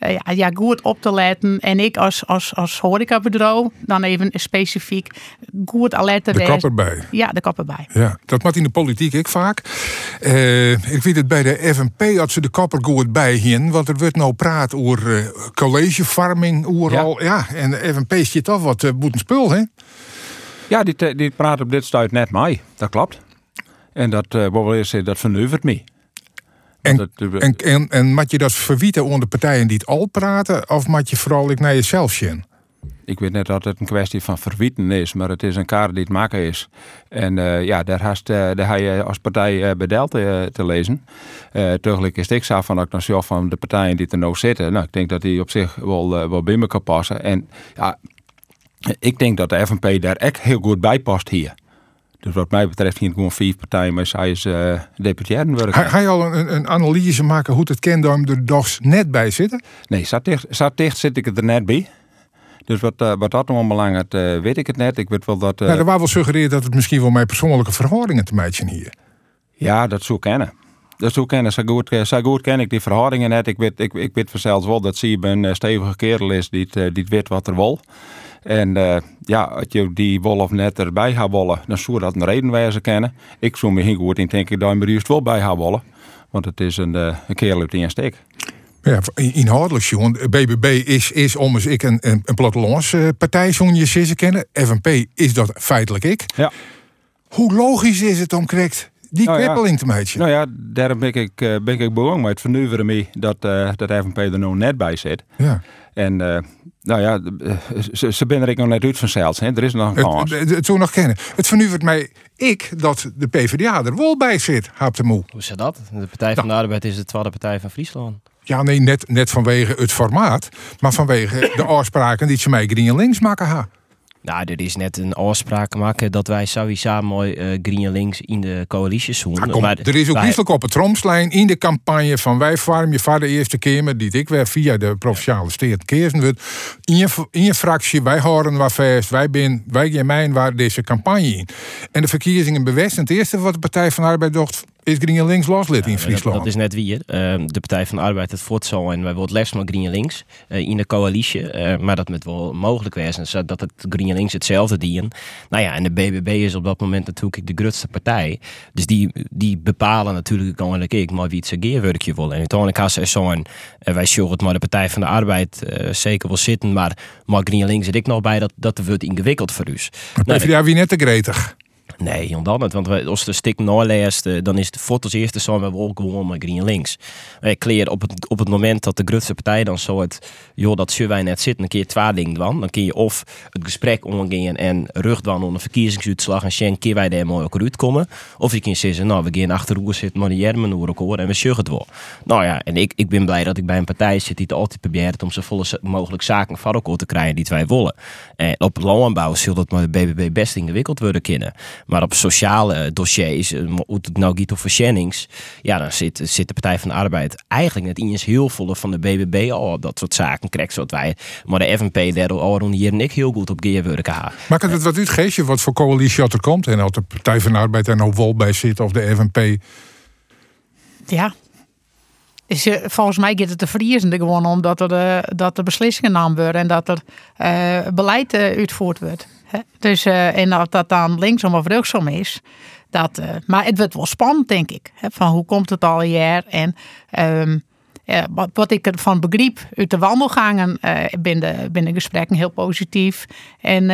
Speaker 16: ja, ja, goed op te letten. En ik als, als, als horecabedrijf, dan even specifiek, goed alert te
Speaker 3: De kap erbij.
Speaker 16: Ja, de kap erbij.
Speaker 3: Ja, dat maakt in de politiek ik vaak. Eh, ik weet het bij de FNP had ze de kapper goed bij hin, want er wordt nou praat over eh, collegefarming overal. Ja. en de FNP zit toch wat uh, boeten spul, hè?
Speaker 17: Ja, die, te- die praat op dit stuit net mij. Dat klopt. En dat, uh, wel eens, eh, dat verneuvert me.
Speaker 3: En, en, en, en moet je dat verwieten onder de partijen die het al praten, of moet je vooral ik naar jezelf zien?
Speaker 17: Ik weet net dat het een kwestie van verwieten is, maar het is een kaart die het maken is. En eh, ja, daar, haast, eh, daar ga je als partij eh bedeld te lezen. Tegelijk is het ik zo van dat ik dan zelf van de partijen die er nou zitten. Nou, ik denk dat die op zich wel, wel binnen kan passen. En ja, ik denk dat de FNP daar echt heel goed bij past hier. Dus wat mij betreft hier gewoon vier partijen, maar zij is uh,
Speaker 3: Ga,
Speaker 17: werken.
Speaker 3: ga je al een, een analyse maken hoe het kent er dogs net bij zitten?
Speaker 17: Nee, zat dicht, zat dicht zit ik er net bij. Dus wat, uh, wat dat allemaal belangrijk, uh, weet ik het net. Ik weet wel dat. Uh,
Speaker 3: nou, er was wel suggereerd dat het misschien wel mijn persoonlijke verhoudingen te meidje hier.
Speaker 17: Ja, dat zou kennen. Dat zou kennen. Zo goed, zo goed ken ik die verhoudingen net. Ik weet, ik, ik weet vanzelfs wel dat ze een stevige kerel is die, het, die het weet wat er wil. En uh, ja, als je die wol of net erbij gaat wollen, dan zou dat een reden wijzen kennen. Ik zou me heel goed in denk ik dat je er juist wel bij gaat wollen. Want het is een, uh, een kerel uit steek.
Speaker 3: Ja, inhoudelijk, John. BBB is, is om eens ik een, een, een plattelandspartij, zo'n je kennen. FNP is dat feitelijk ik.
Speaker 17: Ja.
Speaker 3: Hoe logisch is het om correct die
Speaker 17: nou
Speaker 3: kweppeling
Speaker 17: ja.
Speaker 3: te meidje?
Speaker 17: Nou ja, daarom ben ik, uh, ben ik belang met het vernuiveren mee dat, uh, dat FNP er nou net bij zit.
Speaker 3: Ja.
Speaker 17: En uh, nou ja, ze, ze ben er ik nog net uit vanzelfs. Hè. Er is nog een kans.
Speaker 3: Het, het, nog kennen. Het vernuivert mij ik dat de PvdA er wel bij zit, haap de moe.
Speaker 15: Hoe zit dat? De Partij van de Arbeid is de tweede partij van Friesland.
Speaker 3: Ja, nee, net, net vanwege het formaat. Maar vanwege de afspraken die ze mij green links maken ha.
Speaker 15: Nou, er is net een afspraak maken dat wij sowieso mooi uh, Green Links in de coalitie zoeken.
Speaker 3: Maar er is ook wij... op het tromslijn in de campagne van wij farm je vader de eerste keer, maar die ik weer via de provinciale steert keersen wordt. In je, in je fractie, wij horen waar vast, wij ben, wij mijn waar deze campagne in. En de verkiezingen bewust. En het eerste wat de Partij van de Arbeid dacht, is Green Links loslid ja, in Friesland.
Speaker 15: Dat, dat, is net wie. Uh, de Partij van de Arbeid het voort zal en wij willen les maar Green Links uh, in de coalitie. Uh, maar dat moet wel mogelijk wezen dat het Green Links hetzelfde dienen. Nou ja, en de BBB is op dat moment natuurlijk de grootste partij. Dus die, die bepalen natuurlijk gewoon ik maar wie het zijn geerwerkje wil. En uiteindelijk als ze zo'n, wij zullen het maar de Partij van de Arbeid uh, zeker wel zitten, maar maar Green Links zit ik nog bij dat dat wordt ingewikkeld voor u.
Speaker 3: Nou, PvdA wie net te gretig.
Speaker 15: Nee, dan het. Want als de stik naarleest, eh, dan is het voor als eerste we wel gewoon met Green links. Wij kleer op het, op het moment dat de Grutse partij dan zo het, joh, dat wij net zitten, een keer twee dingen doen. Dan kun je of het gesprek omgaan en rug dan onder verkiezingsuitslag en Shen keer wij daar mooi ook uitkomen. Of je kunt zeggen, nou, we gaan achter hoe zitten, maar die jermen elkaar en we zeggen het wel. Nou ja, en ik, ik ben blij dat ik bij een partij zit die het altijd probeert om zo volle mogelijk zaken van elkaar te krijgen die wij willen. En op landbouw zult het met de BBB best ingewikkeld worden kunnen. Maar op sociale eh, dossiers, eh, hoe het nou gaat over Jennings, ja, dan zit, zit de Partij van de Arbeid eigenlijk net eens heel volle van de BBB al op dat soort zaken krijgt, zodat wij, maar de FNP daar al rond hier en ik heel goed op gewerken hebben.
Speaker 3: Maakt het wat uit, Geesje, wat voor coalitie dat er komt? En of de Partij van de Arbeid er nou wel bij zit of de FNP.
Speaker 16: Ja. Is, eh, volgens mij gaat het te verliezen gewoon omdat er, dat er beslissingen genomen worden en dat er eh, beleid eh, uitgevoerd wordt. Dus, eh, en of dat dan linksom of rechtsom is. Dat, eh, maar het wordt wel spannend, denk ik. Hè? Van hoe komt het al jaar? En ehm, wat, wat ik ervan begreep uit de wandelgangen, eh binnen, binnen gesprekken heel positief. En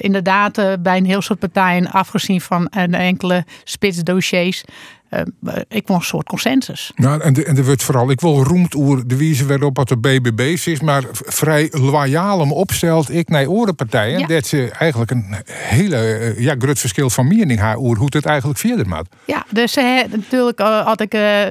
Speaker 16: inderdaad, bij een heel soort partijen, afgezien van enkele spitsdossiers, ik wil een soort consensus.
Speaker 3: Nou, en, de, en er wordt vooral, ik wil roemd oer de wijze waarop wat de BBB is, maar vrij loyaal hem opstelt, ik naar orenpartijen,
Speaker 16: Ja.
Speaker 3: dat ze eigenlijk een hele, eh, ja, groot verschil van mening haar oer hoe het eigenlijk verder moet.
Speaker 16: Ja, dus eh, natuurlijk eh, had ik eh,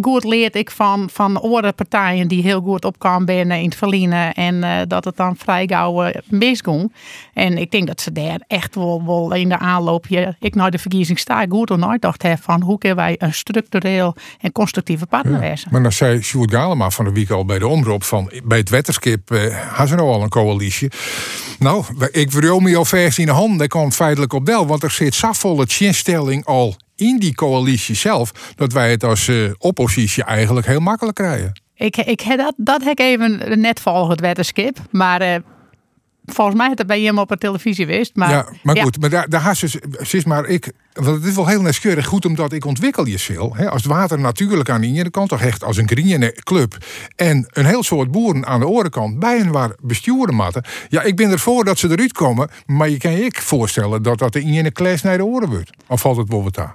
Speaker 16: goed leerd ik van, van andere partijen die heel goed opkwamen binnen in het verliezen en eh, dat het dan vrij gauw eh, misging. En ik denk dat ze daar echt wel, wel in de aanloop, je, ik naar de verkiezing sta, goed of nooit dacht heb van hoe kunnen wij een structureel en constructieve partner wezen.
Speaker 3: Maar dan zei Sjoerd Galema van de week al bij de omroep van bij het wetterskip eh hadden ze nou al een coalitie. Nou, ik wil me al vers in de hand, daar komt feitelijk op del, want er zit zoveel chinstelling al in die coalitie zelf, dat wij het als eh, oppositie eigenlijk heel makkelijk krijgen.
Speaker 16: Ik, ik, heb dat, dat heb ik even net volgen, het wetterskip. Maar eh, volgens mij heeft het bij hem op de televisie geweest. Maar,
Speaker 3: ja, maar goed, maar daar, daar had ze, maar ik, want het is wel heel nieuwsgierig goed omdat ik ontwikkel je veel. Hè, als het water natuurlijk aan de ene kant, toch echt als een groene club en een heel soort boeren aan de andere kant bij een waar besturen matten. Ja, ik ben ervoor dat ze eruit komen, maar je kan je ik voorstellen dat dat de ene klas naar de oren wordt. Of valt het bijvoorbeeld daar?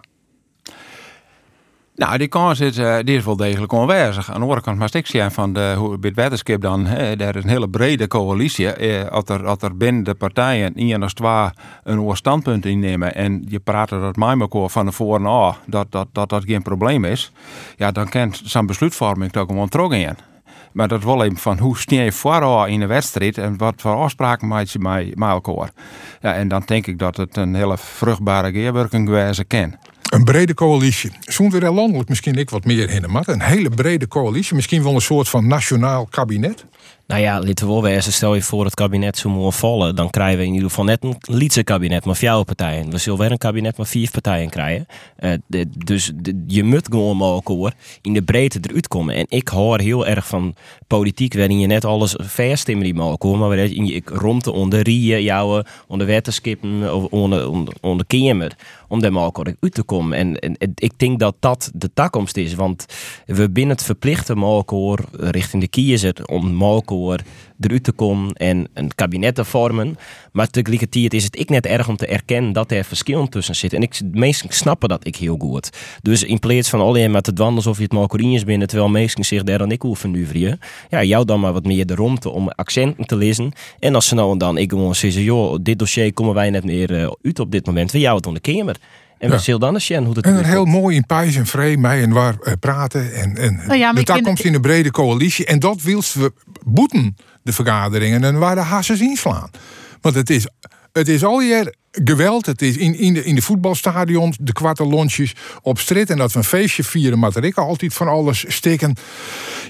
Speaker 17: Nou, die kans is, eh, die is wel degelijk onwijzig. Aan de andere kant, maar ik van de, wetenschap dan, hè, daar is een hele brede coalitie. Eh, als, er, als er binnen de partijen één of twee een standpunt innemen en je praat dat met elkaar van de voor en af, dat dat, dat dat geen probleem is, ja, dan kan zo'n besluitvorming toch gewoon terug in. Maar dat wel even van hoe steen je voor in de wedstrijd en wat voor afspraken maak je met elkaar. Ja, en dan denk ik dat het een hele vruchtbare geerwerking geweest kan.
Speaker 3: Een brede coalitie. Zonder er landelijk misschien ik wat meer in de Een hele brede coalitie. Misschien wel een soort van nationaal kabinet.
Speaker 15: Nou ja, laten we wel wezen, stel je voor het kabinet zou moeten vallen, dan krijgen we in ieder geval net een Lietse kabinet met vier partijen. We zullen weer een kabinet met vier partijen krijgen. Eh, dus je moet gewoon maar elkaar in de breedte eruit komen. En ik hoor heel erg van politiek waarin je net alles verstimmen die maar komen, maar waarin je rondte onder rieën, jouw onder wetenskippen of onder, onder, onder om daar maar uit te komen. En, ik denk dat dat de toekomst is, want we binnen het verplichten met elkaar richting de kiezer om met elkaar eruit komen en een kabinet te vormen. Maar tegelijkertijd is het ik net erg om te erkennen dat er verschillen tussen zitten. En ik, de meesten snappen dat ik heel goed. Dus in plaats van alleen maar te dwanden alsof je het Malcorines binnen, terwijl meesten zich daar dan ik nu vrieën. Ja, jou dan maar wat meer de romte om accenten te lezen. En als ze nou en dan ik gewoon zeggen, joh, dit dossier komen wij net meer eh, uit op dit moment. We jou het onder kamer. En we
Speaker 3: Ja.
Speaker 15: zullen dan eens zien hoe het
Speaker 3: En heel
Speaker 15: komt.
Speaker 3: mooi in pijs en vrij mij en waar eh, praten. En, en
Speaker 16: Nou ja,
Speaker 3: de in een brede coalitie. En dat wilst we boeten, de vergaderingen. En waar de hassen inslaan. Want het is, het is al je geweld. Het is in, in, de, in de voetbalstadions, de op strit. En dat we een feestje vieren, maar dat ik altijd van alles stikken.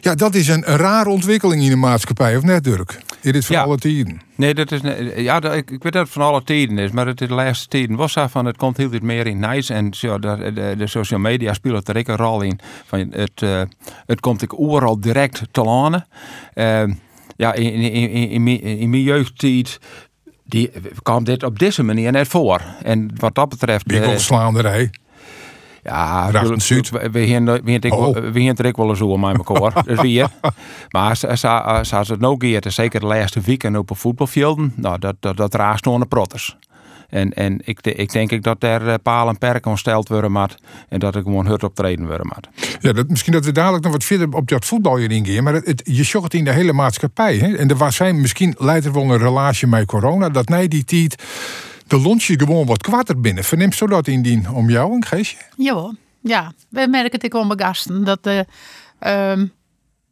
Speaker 3: Ja, dat is een, een rare ontwikkeling in de maatschappij, of net Dirk? Dit is van
Speaker 17: Ja.
Speaker 3: alle tijden.
Speaker 17: Nee, dat is, ja, dat, ik, ik weet dat het van alle tijden is, maar het is de laatste tijden was zo van het komt heel dit meer in nice en zo, de, de, de social media spelen er ook een rol in. Van het, eh, het komt ik overal direct te lanen. Ehm, ja, in, in, in, in mijn jeugdtijd die, kwam dit op deze manier net voor. En wat dat betreft.
Speaker 3: Big
Speaker 17: eh, ja,
Speaker 3: Racht
Speaker 17: we-
Speaker 3: en Zuid.
Speaker 17: we we gaan we gaan het ook- we gaan het er ook wel eens over met elkaar. dus weer. Maar ze- het nou gaat, zeker de laatste weken op een voetbalvelden, nou, dat, dat, dat raast nog een protters. En, en ik, ik denk ik dat er eh, palen en perken gesteld worden moet. En dat ik gewoon hard optreden worden moet.
Speaker 3: Ja, dat, misschien dat we dadelijk nog wat verder op dat voetbal hier ingaan. Maar het, het- je zocht het in de hele maatschappij. Hè? En er was zijn misschien leidt er wel een relatie met corona. Dat nee, die tijd de lontje gewoon wat kwarter binnen. Verneemt zo dat in die om jou een geestje?
Speaker 16: Jawel, ja. We merken het ook wel bij gasten. Dat, eh ehm,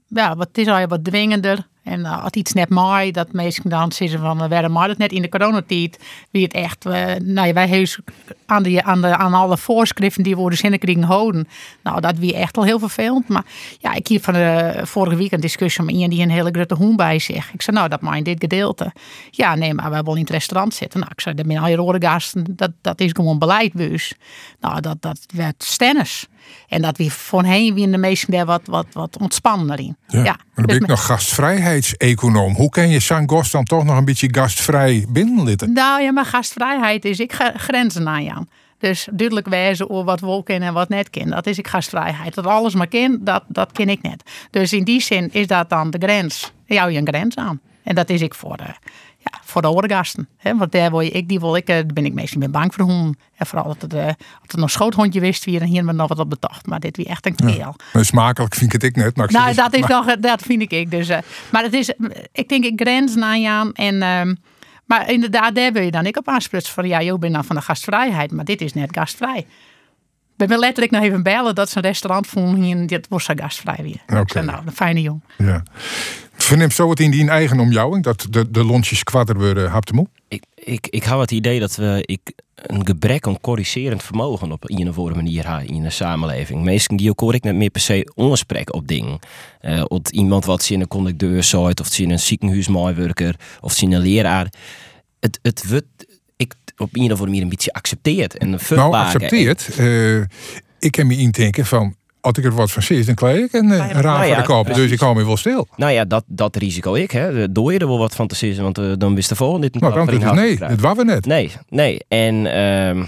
Speaker 16: ja, wat, het is al wat dwingender. En eh, als iets net mooi, dat mensen dan zeggen van, uh, waarom mag het net in de coronatijd? Wie het echt, eh, nou ja, wij heus aan, de, aan, de, aan alle voorschriften die worden zinnen kriegen houden. Nou, dat wie echt al heel vervelend. Maar ja, ik hier van de vorige week een discussie met iemand die een hele grote hoen bij zich. Ik zei, nou, dat in dit gedeelte. Ja, nee, maar we willen in het restaurant zitten. Nou, ik zei, dat je rode gasten. Dat, dat is gewoon beleidbuis. Nou, dat, dat werd stennis. En dat we voorheen wie in de meesten daar wat, wat, wat ontspannender in.
Speaker 3: Ja.
Speaker 16: Ja.
Speaker 3: Maar dan ben
Speaker 16: Dus
Speaker 3: ik nog gastvrijheidseconoom. Hoe kan je San Gos dan toch nog een beetje gastvrij binnenlitten?
Speaker 16: Nou ja, maar gastvrijheid is ik ga grenzen aan Jan. Dus duidelijk wijzen over wat wel kennen en wat net. Dat is ik gastvrijheid. Dat alles maar ken, dat, dat ken ik net. Dus in die zin is dat dan de grens. Jou je een grens aan. En dat is ik voor de, voor de andere gasten. Hè? Want daar wil je, ik, die wil ik, eh, daar ben ik meestal niet meer bang voor hoen. En vooral dat het, eh, als het nog schoothondje wist, wie er hier maar nog wat op betocht. Maar dit wie echt een keel.
Speaker 3: Nou, smakelijk vind ik het ik net. Maar ik
Speaker 16: Nou, dat is
Speaker 3: maar-
Speaker 16: nog, dat vind ik. Dus, eh, maar het is, ik denk, ik grens naar Jan. En, ehm, maar inderdaad, daar wil je dan ik op aansprutsen van, ja, joh, ben dan van de gastvrijheid, maar dit is net gastvrij. Ik ben me letterlijk nog even bellen dat ze een restaurant vonden hier dit was zo gastvrij weer. Ik zei, nou, een fijne jong.
Speaker 3: Ja. Verneemt zo het in die eigen omjouwing? Dat de, de lontjes kwarter worden haptemoe?
Speaker 15: Ik, ik, ik hou het idee dat we ik, een gebrek aan corrigerend vermogen op een of andere manier hebben in de samenleving. Meesten die ook hoor ik net meer per se onspreken op dingen. Eh of iemand wat ze in een conducteur zit, of ze in een ziekenhuismaaiwerker, of ze in een leraar. Het, het wordt ik op een of andere manier een beetje accepteerd. En
Speaker 3: Nou,
Speaker 15: verbaken.
Speaker 3: accepteert. Eh, ik kan me indenken van, als ik er wat van zie, dan krijg ik een, eh, een raam
Speaker 15: Nou
Speaker 3: voor
Speaker 15: ja,
Speaker 3: de kop. Dus ik hou me wel stil.
Speaker 15: Nou ja, dat, dat risico ik. Hè. Doe je er wel wat van te zeggen, want eh, dan wist de volgende dit
Speaker 3: Nou, is het
Speaker 15: houden
Speaker 3: nee, dat waren we net.
Speaker 15: Nee, nee. En ehm,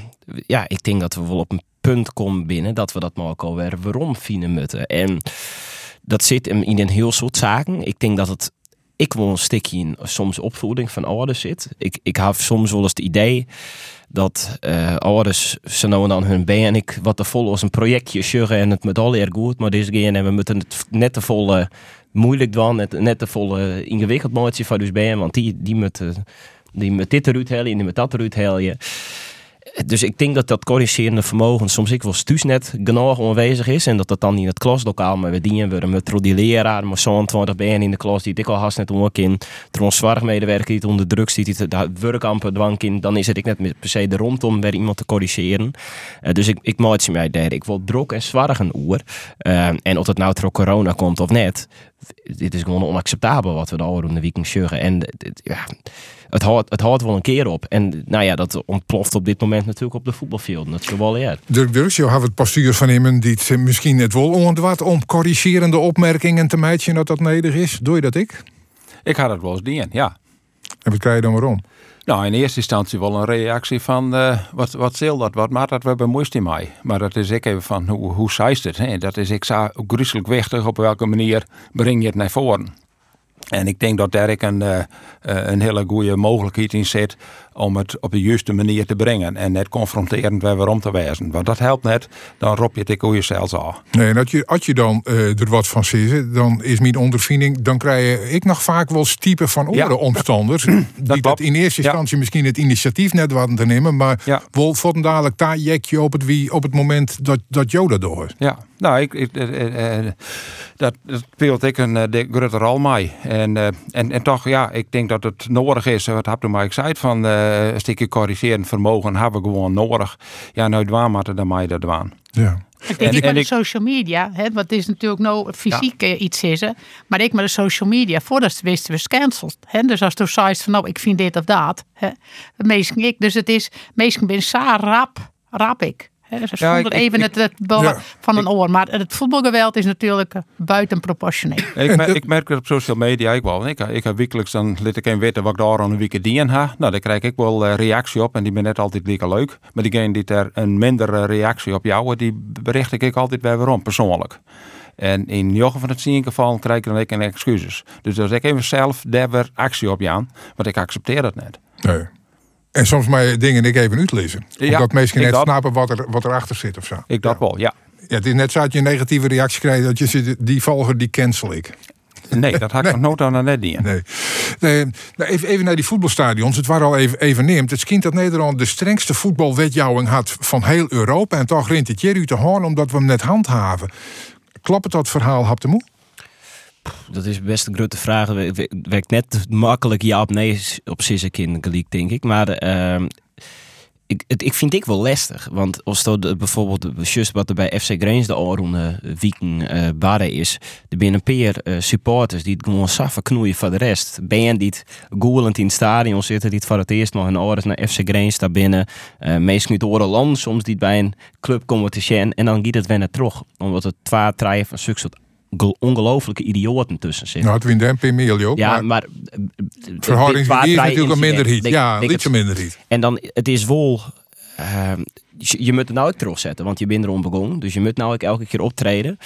Speaker 15: ja, ik denk dat we wel op een punt komen binnen dat we dat maar ook alweer waarom vinden moeten. En dat zit in in een heel soort zaken. Ik denk dat het ik wil een stukje in soms opvoeding van ouders zit. Ik, ik heb soms wel eens het idee dat eh ouders ze nou dan hun been en ik wat te vol als een projectje sjuggen en het met al erg goed, maar deze keer en we moeten het net te vol moeilijk doen, net, net te vol ingewikkeld maatje van dus been, want die die moet eh, die met dit eruit halen en die met dat eruit halen. Dus ik denk dat dat corrigerende vermogen soms ik wel stuus net genoeg aanwezig is. En dat dat dan in het klaslokaal maar we dienen we met die leraar, maar zo'n 20 ben in de klas die ik al haast net ook in. Trouwens, zorgmedewerker die het onder druk ziet, die het werkampen dwang in. Dan is het ik net per se de rondom weer iemand te corrigeren. Eh, dus ik, ik maak ze mij daar. Ik wil druk en zwaar een oer. Eh, en of het nou door corona komt of net. Dit is gewoon onacceptabel wat we de oude de weekend zeggen. En dit- ja, het houdt, het houdt wel een keer op. En nou ja, dat ontploft op dit moment natuurlijk op de voetbalveld. Dat is wel ja.
Speaker 3: Dirk had het postuur van hem die het misschien het wel ontwat om corrigerende opmerkingen te meidje dat dat nedig is. Doe je dat ik?
Speaker 17: Ik had het wel eens dien, ja.
Speaker 3: En wat krijg je dan waarom?
Speaker 17: Nou, in eerste instantie wel een reactie van eh, wat, wat zil dat, wat maakt dat we bemoeist in mij. Maar dat is ik even van hoe, hoe het. Hè? Dat is ik zo gruwelijk wichtig op welke manier breng je het naar voren. En ik denk dat daar ik een, eh, eh, een hele goede mogelijkheid in zit om het op de juiste manier te brengen. En net confronterend weer waarom te wijzen. Want dat helpt net, dan rob je het ik hoe je zelfs al.
Speaker 3: Nee, en als je, als je dan eh, er wat van ziet, dan is mijn ondervinding, dan krijg ik nog vaak wel type van andere
Speaker 17: Ja.
Speaker 3: omstanders. die dat in eerste instantie misschien het initiatief net hadden te nemen, maar wel voor dadelijk daar jekje op het wie op het moment dat, dat Joda door.
Speaker 17: Ja, nou, ik, ik, eh, eh, dat, dat speelt ik een uh, grote rol mee. En, en, en toch, ja, ik denk dat het nodig is, wat heb je mij gezegd, van eh, een stukje corrigerend vermogen hebben we gewoon nodig. Ja, nou, dwaan maar dan mij dat dwaan.
Speaker 3: Ja.
Speaker 16: Ik denk ik met de social media, hè, want het is natuurlijk nou fysiek eh, iets is, hè, maar ik met de social media, voordat ze wisten, was cancelled. Hè, dus als je zegt van nou, ik vind dit of dat, hè, meestal ik. Dus het is, meestal ben zo rap, rap ik. Dus
Speaker 17: Ja,
Speaker 16: zonder
Speaker 17: ik-
Speaker 16: even
Speaker 17: ik-
Speaker 16: het, het
Speaker 17: Ja.
Speaker 16: van een oor. Maar het voetbalgeweld is natuurlijk eh, buitenproportioneel.
Speaker 17: Ik, mer- ik merk het op social media ik wel. Ik, ik heb wekelijks dan liet ik even weten wat ik daar aan een week dien ha. Nou, daar krijg ik wel eh, reactie op en die ben net altijd lekker leuk. Maar diegene die er een mindere reactie op jou, die bericht ik altijd weer waarom persoonlijk. En in Jochen van het zien geval krijg ik dan ook een excuses. Dus als ik even zelf daar weer actie op Jan, want ik accepteer dat net.
Speaker 3: Nee. En soms maar dingen ik even uitlezen.
Speaker 17: Ja,
Speaker 3: Omdat mensen net
Speaker 17: dat.
Speaker 3: snappen wat, er, wat erachter zit of zo.
Speaker 17: Ik dat wel, ja.
Speaker 3: Ja, het is net zo dat je een negatieve reactie krijgt dat je zit, die volger die cancel ik.
Speaker 17: Nee, dat had ik nog nooit aan net niet.
Speaker 3: Nee. Nee, nou, even, even naar die voetbalstadions. Het waren al even, even neemt. Het schijnt dat Nederland de strengste voetbalwetjouwing had van heel Europa. En toch rint het hier uit de hoorn omdat we hem net handhaven. Klopt het dat verhaal, Hap de Moe?
Speaker 15: Dat is best een grote vraag. Het werkt net makkelijk ja op nee op Sissekin denk ik. Maar ehm, ik, het, ik vind ik wel lastig. Want als de- bijvoorbeeld just wat er bij FC Greens de Oranje Wieken eh barre is. Er zijn een eh, supporters die het gewoon saffen knoeien voor de rest. Ben die het in het stadion zitten, die het voor het eerst nog een oren naar FC Greens daar binnen. Eh meestal uit oren land, soms die het bij een club komen te zien. En dan gaat het weer naar terug. Omdat het twee, drie van zulke soort ongelofelijke idioten tussen zitten.
Speaker 3: Nou, het wint een miljoen.
Speaker 15: Ja,
Speaker 3: maar,
Speaker 15: maar...
Speaker 3: verhouding
Speaker 15: dit-
Speaker 3: is natuurlijk een minderheid.
Speaker 15: denk-
Speaker 3: Ja,
Speaker 15: denk
Speaker 3: iets
Speaker 15: het-
Speaker 3: een minderheid.
Speaker 15: En dan, het is wel... ehm, je, je moet het nou ook terugzetten, want je bent erom begonnen. Dus je moet nou ook elke keer optreden.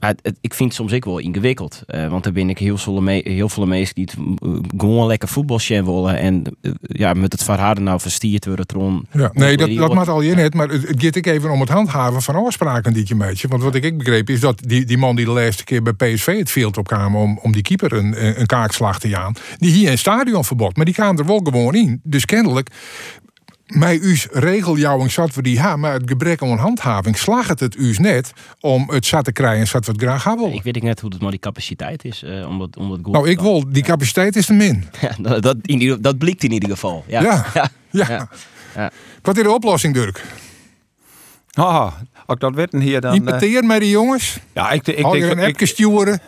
Speaker 15: Het, ik vind het soms ook wel ingewikkeld. eh, want er ben ik heel veel, me- heel veel mensen die het eh, gewoon lekker voetbal zien willen. En eh, ja, met het verharden nou verstierd worden. Tron,
Speaker 3: Ja, nee, dat, dat maakt al je net. Maar het, het gaat ik even om het handhaven van afspraken die je meidje. Want wat ik ik begreep is dat die, die man die de laatste keer bij PSV het veld opkwam om, om die keeper een, een, een kaakslag te jaan. Die hier een stadionverbod. Maar die kwam er wel gewoon in. Dus kennelijk. Mij u's regeljouwing zat we die ha, maar het gebrek aan handhaving slaagt het het u's net om het zat te krijgen zat we het graag gaan willen.
Speaker 15: Ik weet ook net hoe het maar die capaciteit is. eh om dat, om dat goed
Speaker 3: Nou, ik wil, die capaciteit is te min.
Speaker 15: Ja, dat, dat, in ieder- dat blikt in ieder geval. Ja.
Speaker 3: Ja,
Speaker 15: ja.
Speaker 3: ja.
Speaker 15: ja.
Speaker 3: Wat is de oplossing, Dirk?
Speaker 17: Ah, als ik dat weten hier dan...
Speaker 3: Die
Speaker 17: eh,
Speaker 3: peteer met die jongens?
Speaker 17: Ja, ik, ik
Speaker 3: Al
Speaker 17: denk,
Speaker 3: een
Speaker 17: ik-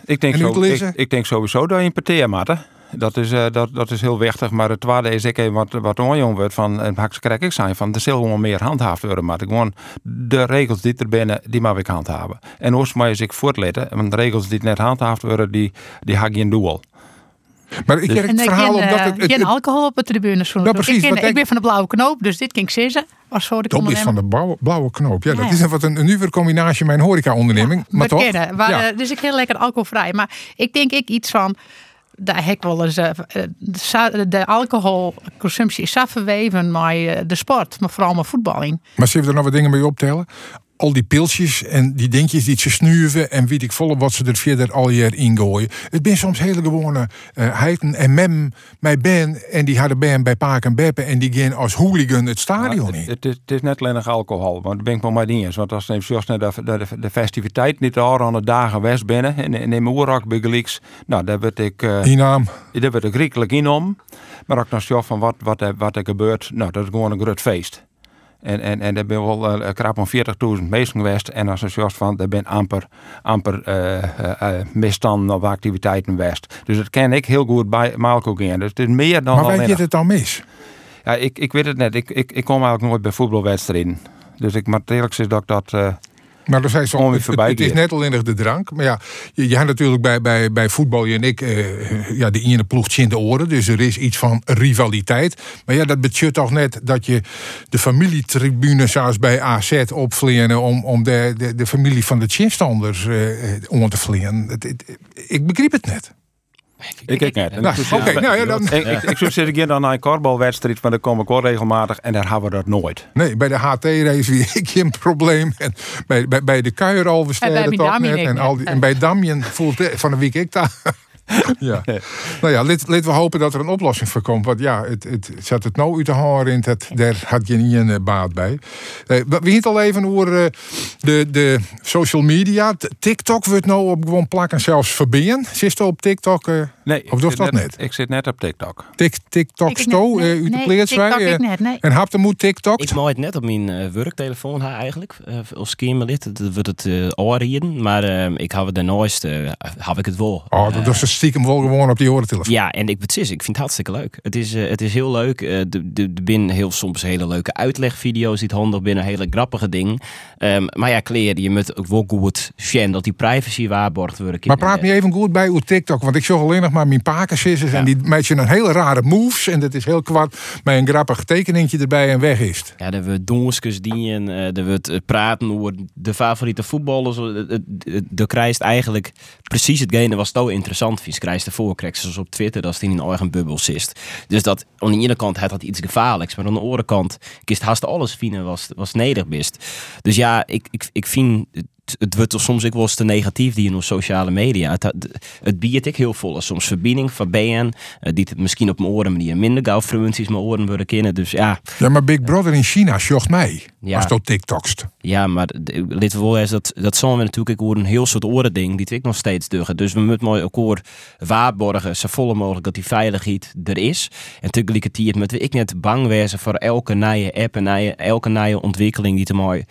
Speaker 17: Ik denk,
Speaker 3: en
Speaker 17: zo, ik, ik denk sowieso dat je moet. hè. Dat is, eh, dat, dat is heel wichtig. Maar het tweede is ik even wat, wat onjong wordt van, en krijg ik zijn van, er zal gewoon meer handhaafd worden. Maar gewoon de regels die er binnen, die mag ik handhaven. En eens ik voortletten, want de regels die net handhaafd worden, die, die haak je in doel.
Speaker 3: Maar ik
Speaker 17: Dus-
Speaker 3: heb
Speaker 16: En
Speaker 3: het
Speaker 16: ik
Speaker 3: verhaal
Speaker 16: ken,
Speaker 3: omdat
Speaker 16: eh,
Speaker 3: het, het,
Speaker 16: geen alcohol op de tribune. Zo.
Speaker 3: Nou, precies,
Speaker 16: ik, ken- ik ben van de blauwe knoop, dus dit ging zitten. Als soort
Speaker 3: Top is van de blauwe, blauwe knoop. Ja,
Speaker 16: Ja,
Speaker 3: dat
Speaker 16: ja.
Speaker 3: is een, wat een, een nieuwe combinatie een horeca-onderneming. maar toch?
Speaker 16: bekennen. Waar,
Speaker 3: Ja.
Speaker 16: eh, dus ik heel lekker alcoholvrij. Maar ik denk ik iets van. Daar heb wel eens. eh, de, alcoholconsumptie is verweven met eh, de sport, maar vooral met voetballing.
Speaker 3: Maar zullen we er nog wat dingen mee optellen? Al die pilsjes en die dingetjes die ze snuiven en weet ik volle wat ze er verder al jaar ingooien. Het zijn soms hele gewone eh heiten en mem, mijn ben en die hadden ben bij Paak en Beppe en die gaan als hooligan het stadion in.
Speaker 17: Het is, het is net alleen nog alcohol, want daar ben ik wel mee eens. Want als neem zoals net de, de, de festiviteit niet al aan de dagen west binnen en in mijn oerak begelijks, nou daar werd ik, eh
Speaker 3: Inaam.
Speaker 17: daar werd ik riekelijk in om. Maar ook nog zo van wat, wat, er, wat er gebeurt, nou dat is gewoon een groot feest. En, en, en er ben wel eh, krap om 40.000 mensen geweest. En als er zoals van, er ben amper, amper eh, misstanden of activiteiten geweest. Dus dat ken ik heel goed bij Malco gaan. Dus het is meer dan
Speaker 3: Maar
Speaker 17: alleen
Speaker 3: gaat het dan mis?
Speaker 17: ja, ik, ik weet het net. Ik, ik, ik kom eigenlijk nooit bij voetbalwedstrijden. Dus ik moet eerlijk zeggen dat ik dat...
Speaker 3: Maar zo,
Speaker 17: Gewoon weer
Speaker 3: het, het, is net alleen nog de drank. Maar ja, je, je hebt natuurlijk bij, bij, bij voetbal, je en ik, eh, ja, de ene ploegt in de oren. Dus er is iets van rivaliteit. Maar ja, dat betekent toch net dat je de familietribune zoals bij AZ opvliegen om, om de, de, de familie van de chinstanders eh eh, om te vliegen. Ik begreep het net.
Speaker 17: Ik kijk net.
Speaker 3: Nou,
Speaker 17: ik
Speaker 3: oké,
Speaker 17: zeggen-
Speaker 3: nou ja, dan-
Speaker 17: Ik, een korfbalwedstrijd, maar daar kom ik wel regelmatig en daar hebben we dat nooit.
Speaker 3: Nee, bij de HT-race wie ik een probleem. En bij, bij, bij de Kuier al
Speaker 16: En bij
Speaker 3: versterren toch
Speaker 16: Damien
Speaker 3: net. En, al die, en bij Damien voelt het van de week ik daar. ja. Nou ja, laten we hopen dat er een oplossing voor komt. Want ja, het, het zat het nou uit de haar in. Het, daar had je niet een eh, baat bij. Eh, we we het al even over eh, de, de social media. TikTok wordt nou op gewoon plak en zelfs verbinden. Zit er op TikTok?
Speaker 17: Nee,
Speaker 3: of
Speaker 17: ik
Speaker 3: doet
Speaker 17: zit
Speaker 3: dat net?
Speaker 17: Ik zit net op TikTok.
Speaker 3: Tik, TikTok
Speaker 16: Ik
Speaker 3: sto, eh, u de
Speaker 16: nee, ik
Speaker 3: eh,
Speaker 16: net, nee.
Speaker 3: En hapte moet TikTok?
Speaker 15: Ik maak het net op mijn eh, werktelefoon haar eigenlijk, als Kamerlid. Dat wordt het eh oorrieden, maar ik heb het daarnaast, heb ik het wel.
Speaker 3: Oh, dat is stiekem wel gewoon op die horentelefoon.
Speaker 15: Ja, en ik, is, ik vind het hartstikke leuk. Het is, het is heel leuk. eh, de, de, de binnen heel soms hele leuke uitlegvideo's, die het handig binnen hele grappige dingen. Ehm, maar ja, kleren, je moet ook wel goed zien dat die privacy waarborgd wordt.
Speaker 3: Maar praat me even goed bij uw TikTok, want ik zag alleen nog maar mijn pakensissers. En die je een hele rare moves. En dat is heel kwart. Met een grappig tekeningetje erbij en weg is het.
Speaker 15: Ja, dat we donsjes dienen, eh, dat we het eh, praten over de favoriete voetballers. Eh, De krijgt eigenlijk precies hetgene wat zo interessant vindt. Krijgt ervoor, krijgt zoals op Twitter, dat is die in een eigen bubbel zit. Dus dat aan de ene kant had dat iets gevaarlijks, maar aan de andere kant kist haast alles vinden was, was nederig best. Dus ja, ik, ik, ik vind het, wordt soms ook wel eens te negatief die in onze sociale media. Het, het biedt ik heel vol. Soms verbinding van BN, eh, die het misschien op mijn oren manier minder gauw frequenties mijn oren worden kennen. Dus ja,
Speaker 3: Ja, maar Big Brother in China zocht mij.
Speaker 15: Ja.
Speaker 3: Als dat TikTokst.
Speaker 15: ja, maar dit wel eens dat dat zijn we natuurlijk ook een heel soort oren ding die ik nog steeds duggen. Dus we moeten mooi elkaar waarborgen, zo volle mogelijk dat die veiligheid er is. En tegelijkertijd moeten we ik net bang wezen voor elke nieuwe app en elke nieuwe ontwikkeling die te mooi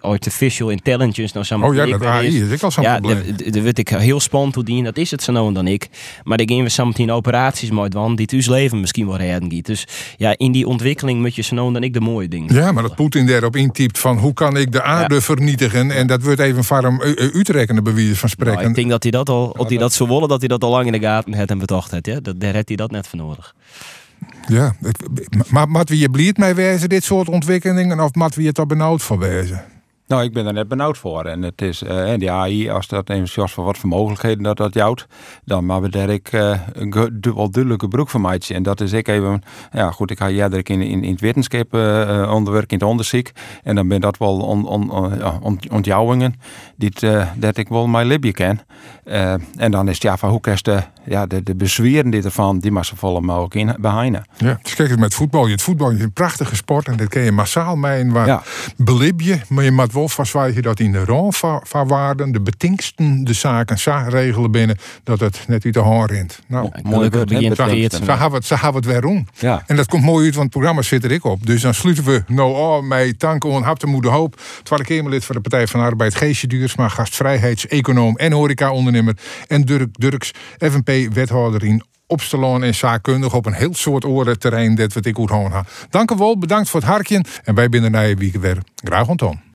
Speaker 15: artificial intelligence nou zo
Speaker 3: Oh ja, dat AI is ook al zo'n
Speaker 15: ja,
Speaker 3: probleem.
Speaker 15: daar- daar weet ik heel spannend hoe die, dat is het zo nou en dan ik. Maar dan gaan we zometeen operaties mooi doen die het leven misschien wel redden. Dus ja, in die ontwikkeling moet je zo nou en dan ik de mooie dingen.
Speaker 3: Ja, maar dat Poetin daarop intypt van hoe kan ik de aarde vernietigen. En dat wordt even farm uitrekkende bewijs van spreken.
Speaker 15: Nou, ik denk dat hij dat al, of hij dat zo willen, dat hij dat al lang in de gaten had en bedacht had. Ja? Dat, daar heeft hij dat net voor nodig.
Speaker 3: Ja, maar mat wie je bliert mij wezen, dit soort ontwikkelingen, of mat wie je toch benauwd voor wezen?
Speaker 17: Nou, ik ben er net benauwd voor. En het is, en die AI, als dat even zoals voor wat voor mogelijkheden dat dat jouwt, dan maar ik eh, een ge- du- wel duidelijke broek van maatje. En dat is ik even, ja goed, ik ga jij in, in, in het wetenschap onderwerk, in het onderzoek. En dan ben dat wel on, on, on- ontjouwingen eh, dat ik wel mijn libje ken. En dan is het ja, van hoe kerst ja, de, de bezweren die ervan, die maar zo volle mogelijk in behinden.
Speaker 3: Ja, dus kijk eens met voetbal. Je het voetbal is een prachtige sport en dat kun je massaal mee waar
Speaker 17: Ja.
Speaker 3: belib je. Maar je moet wel je dat in de rol van van waarden, de betingsten, de zaken regelen binnen dat het net uit de hand rint. Nou,
Speaker 15: mooi woord, hè.
Speaker 3: Zo gaan we het, het weer doen.
Speaker 17: Ja.
Speaker 3: En dat komt mooi uit, want het programma zit er ik op. Dus dan sluiten we nou al met dank aan Hapte Moeder Hoop. Tweede Kamerlid van de Partij van de Arbeid, Geesje Duursma, gastvrijheidseconoom en horeca-ondernemer. En Dirk Durks, FNP-wethouder in Opstelaan en zaakkundig op een heel soort oren terrein dat wat ik goed houden ha. Dank u wel, bedankt voor het harkje. En wij binnen na weer. Graag ontdaan.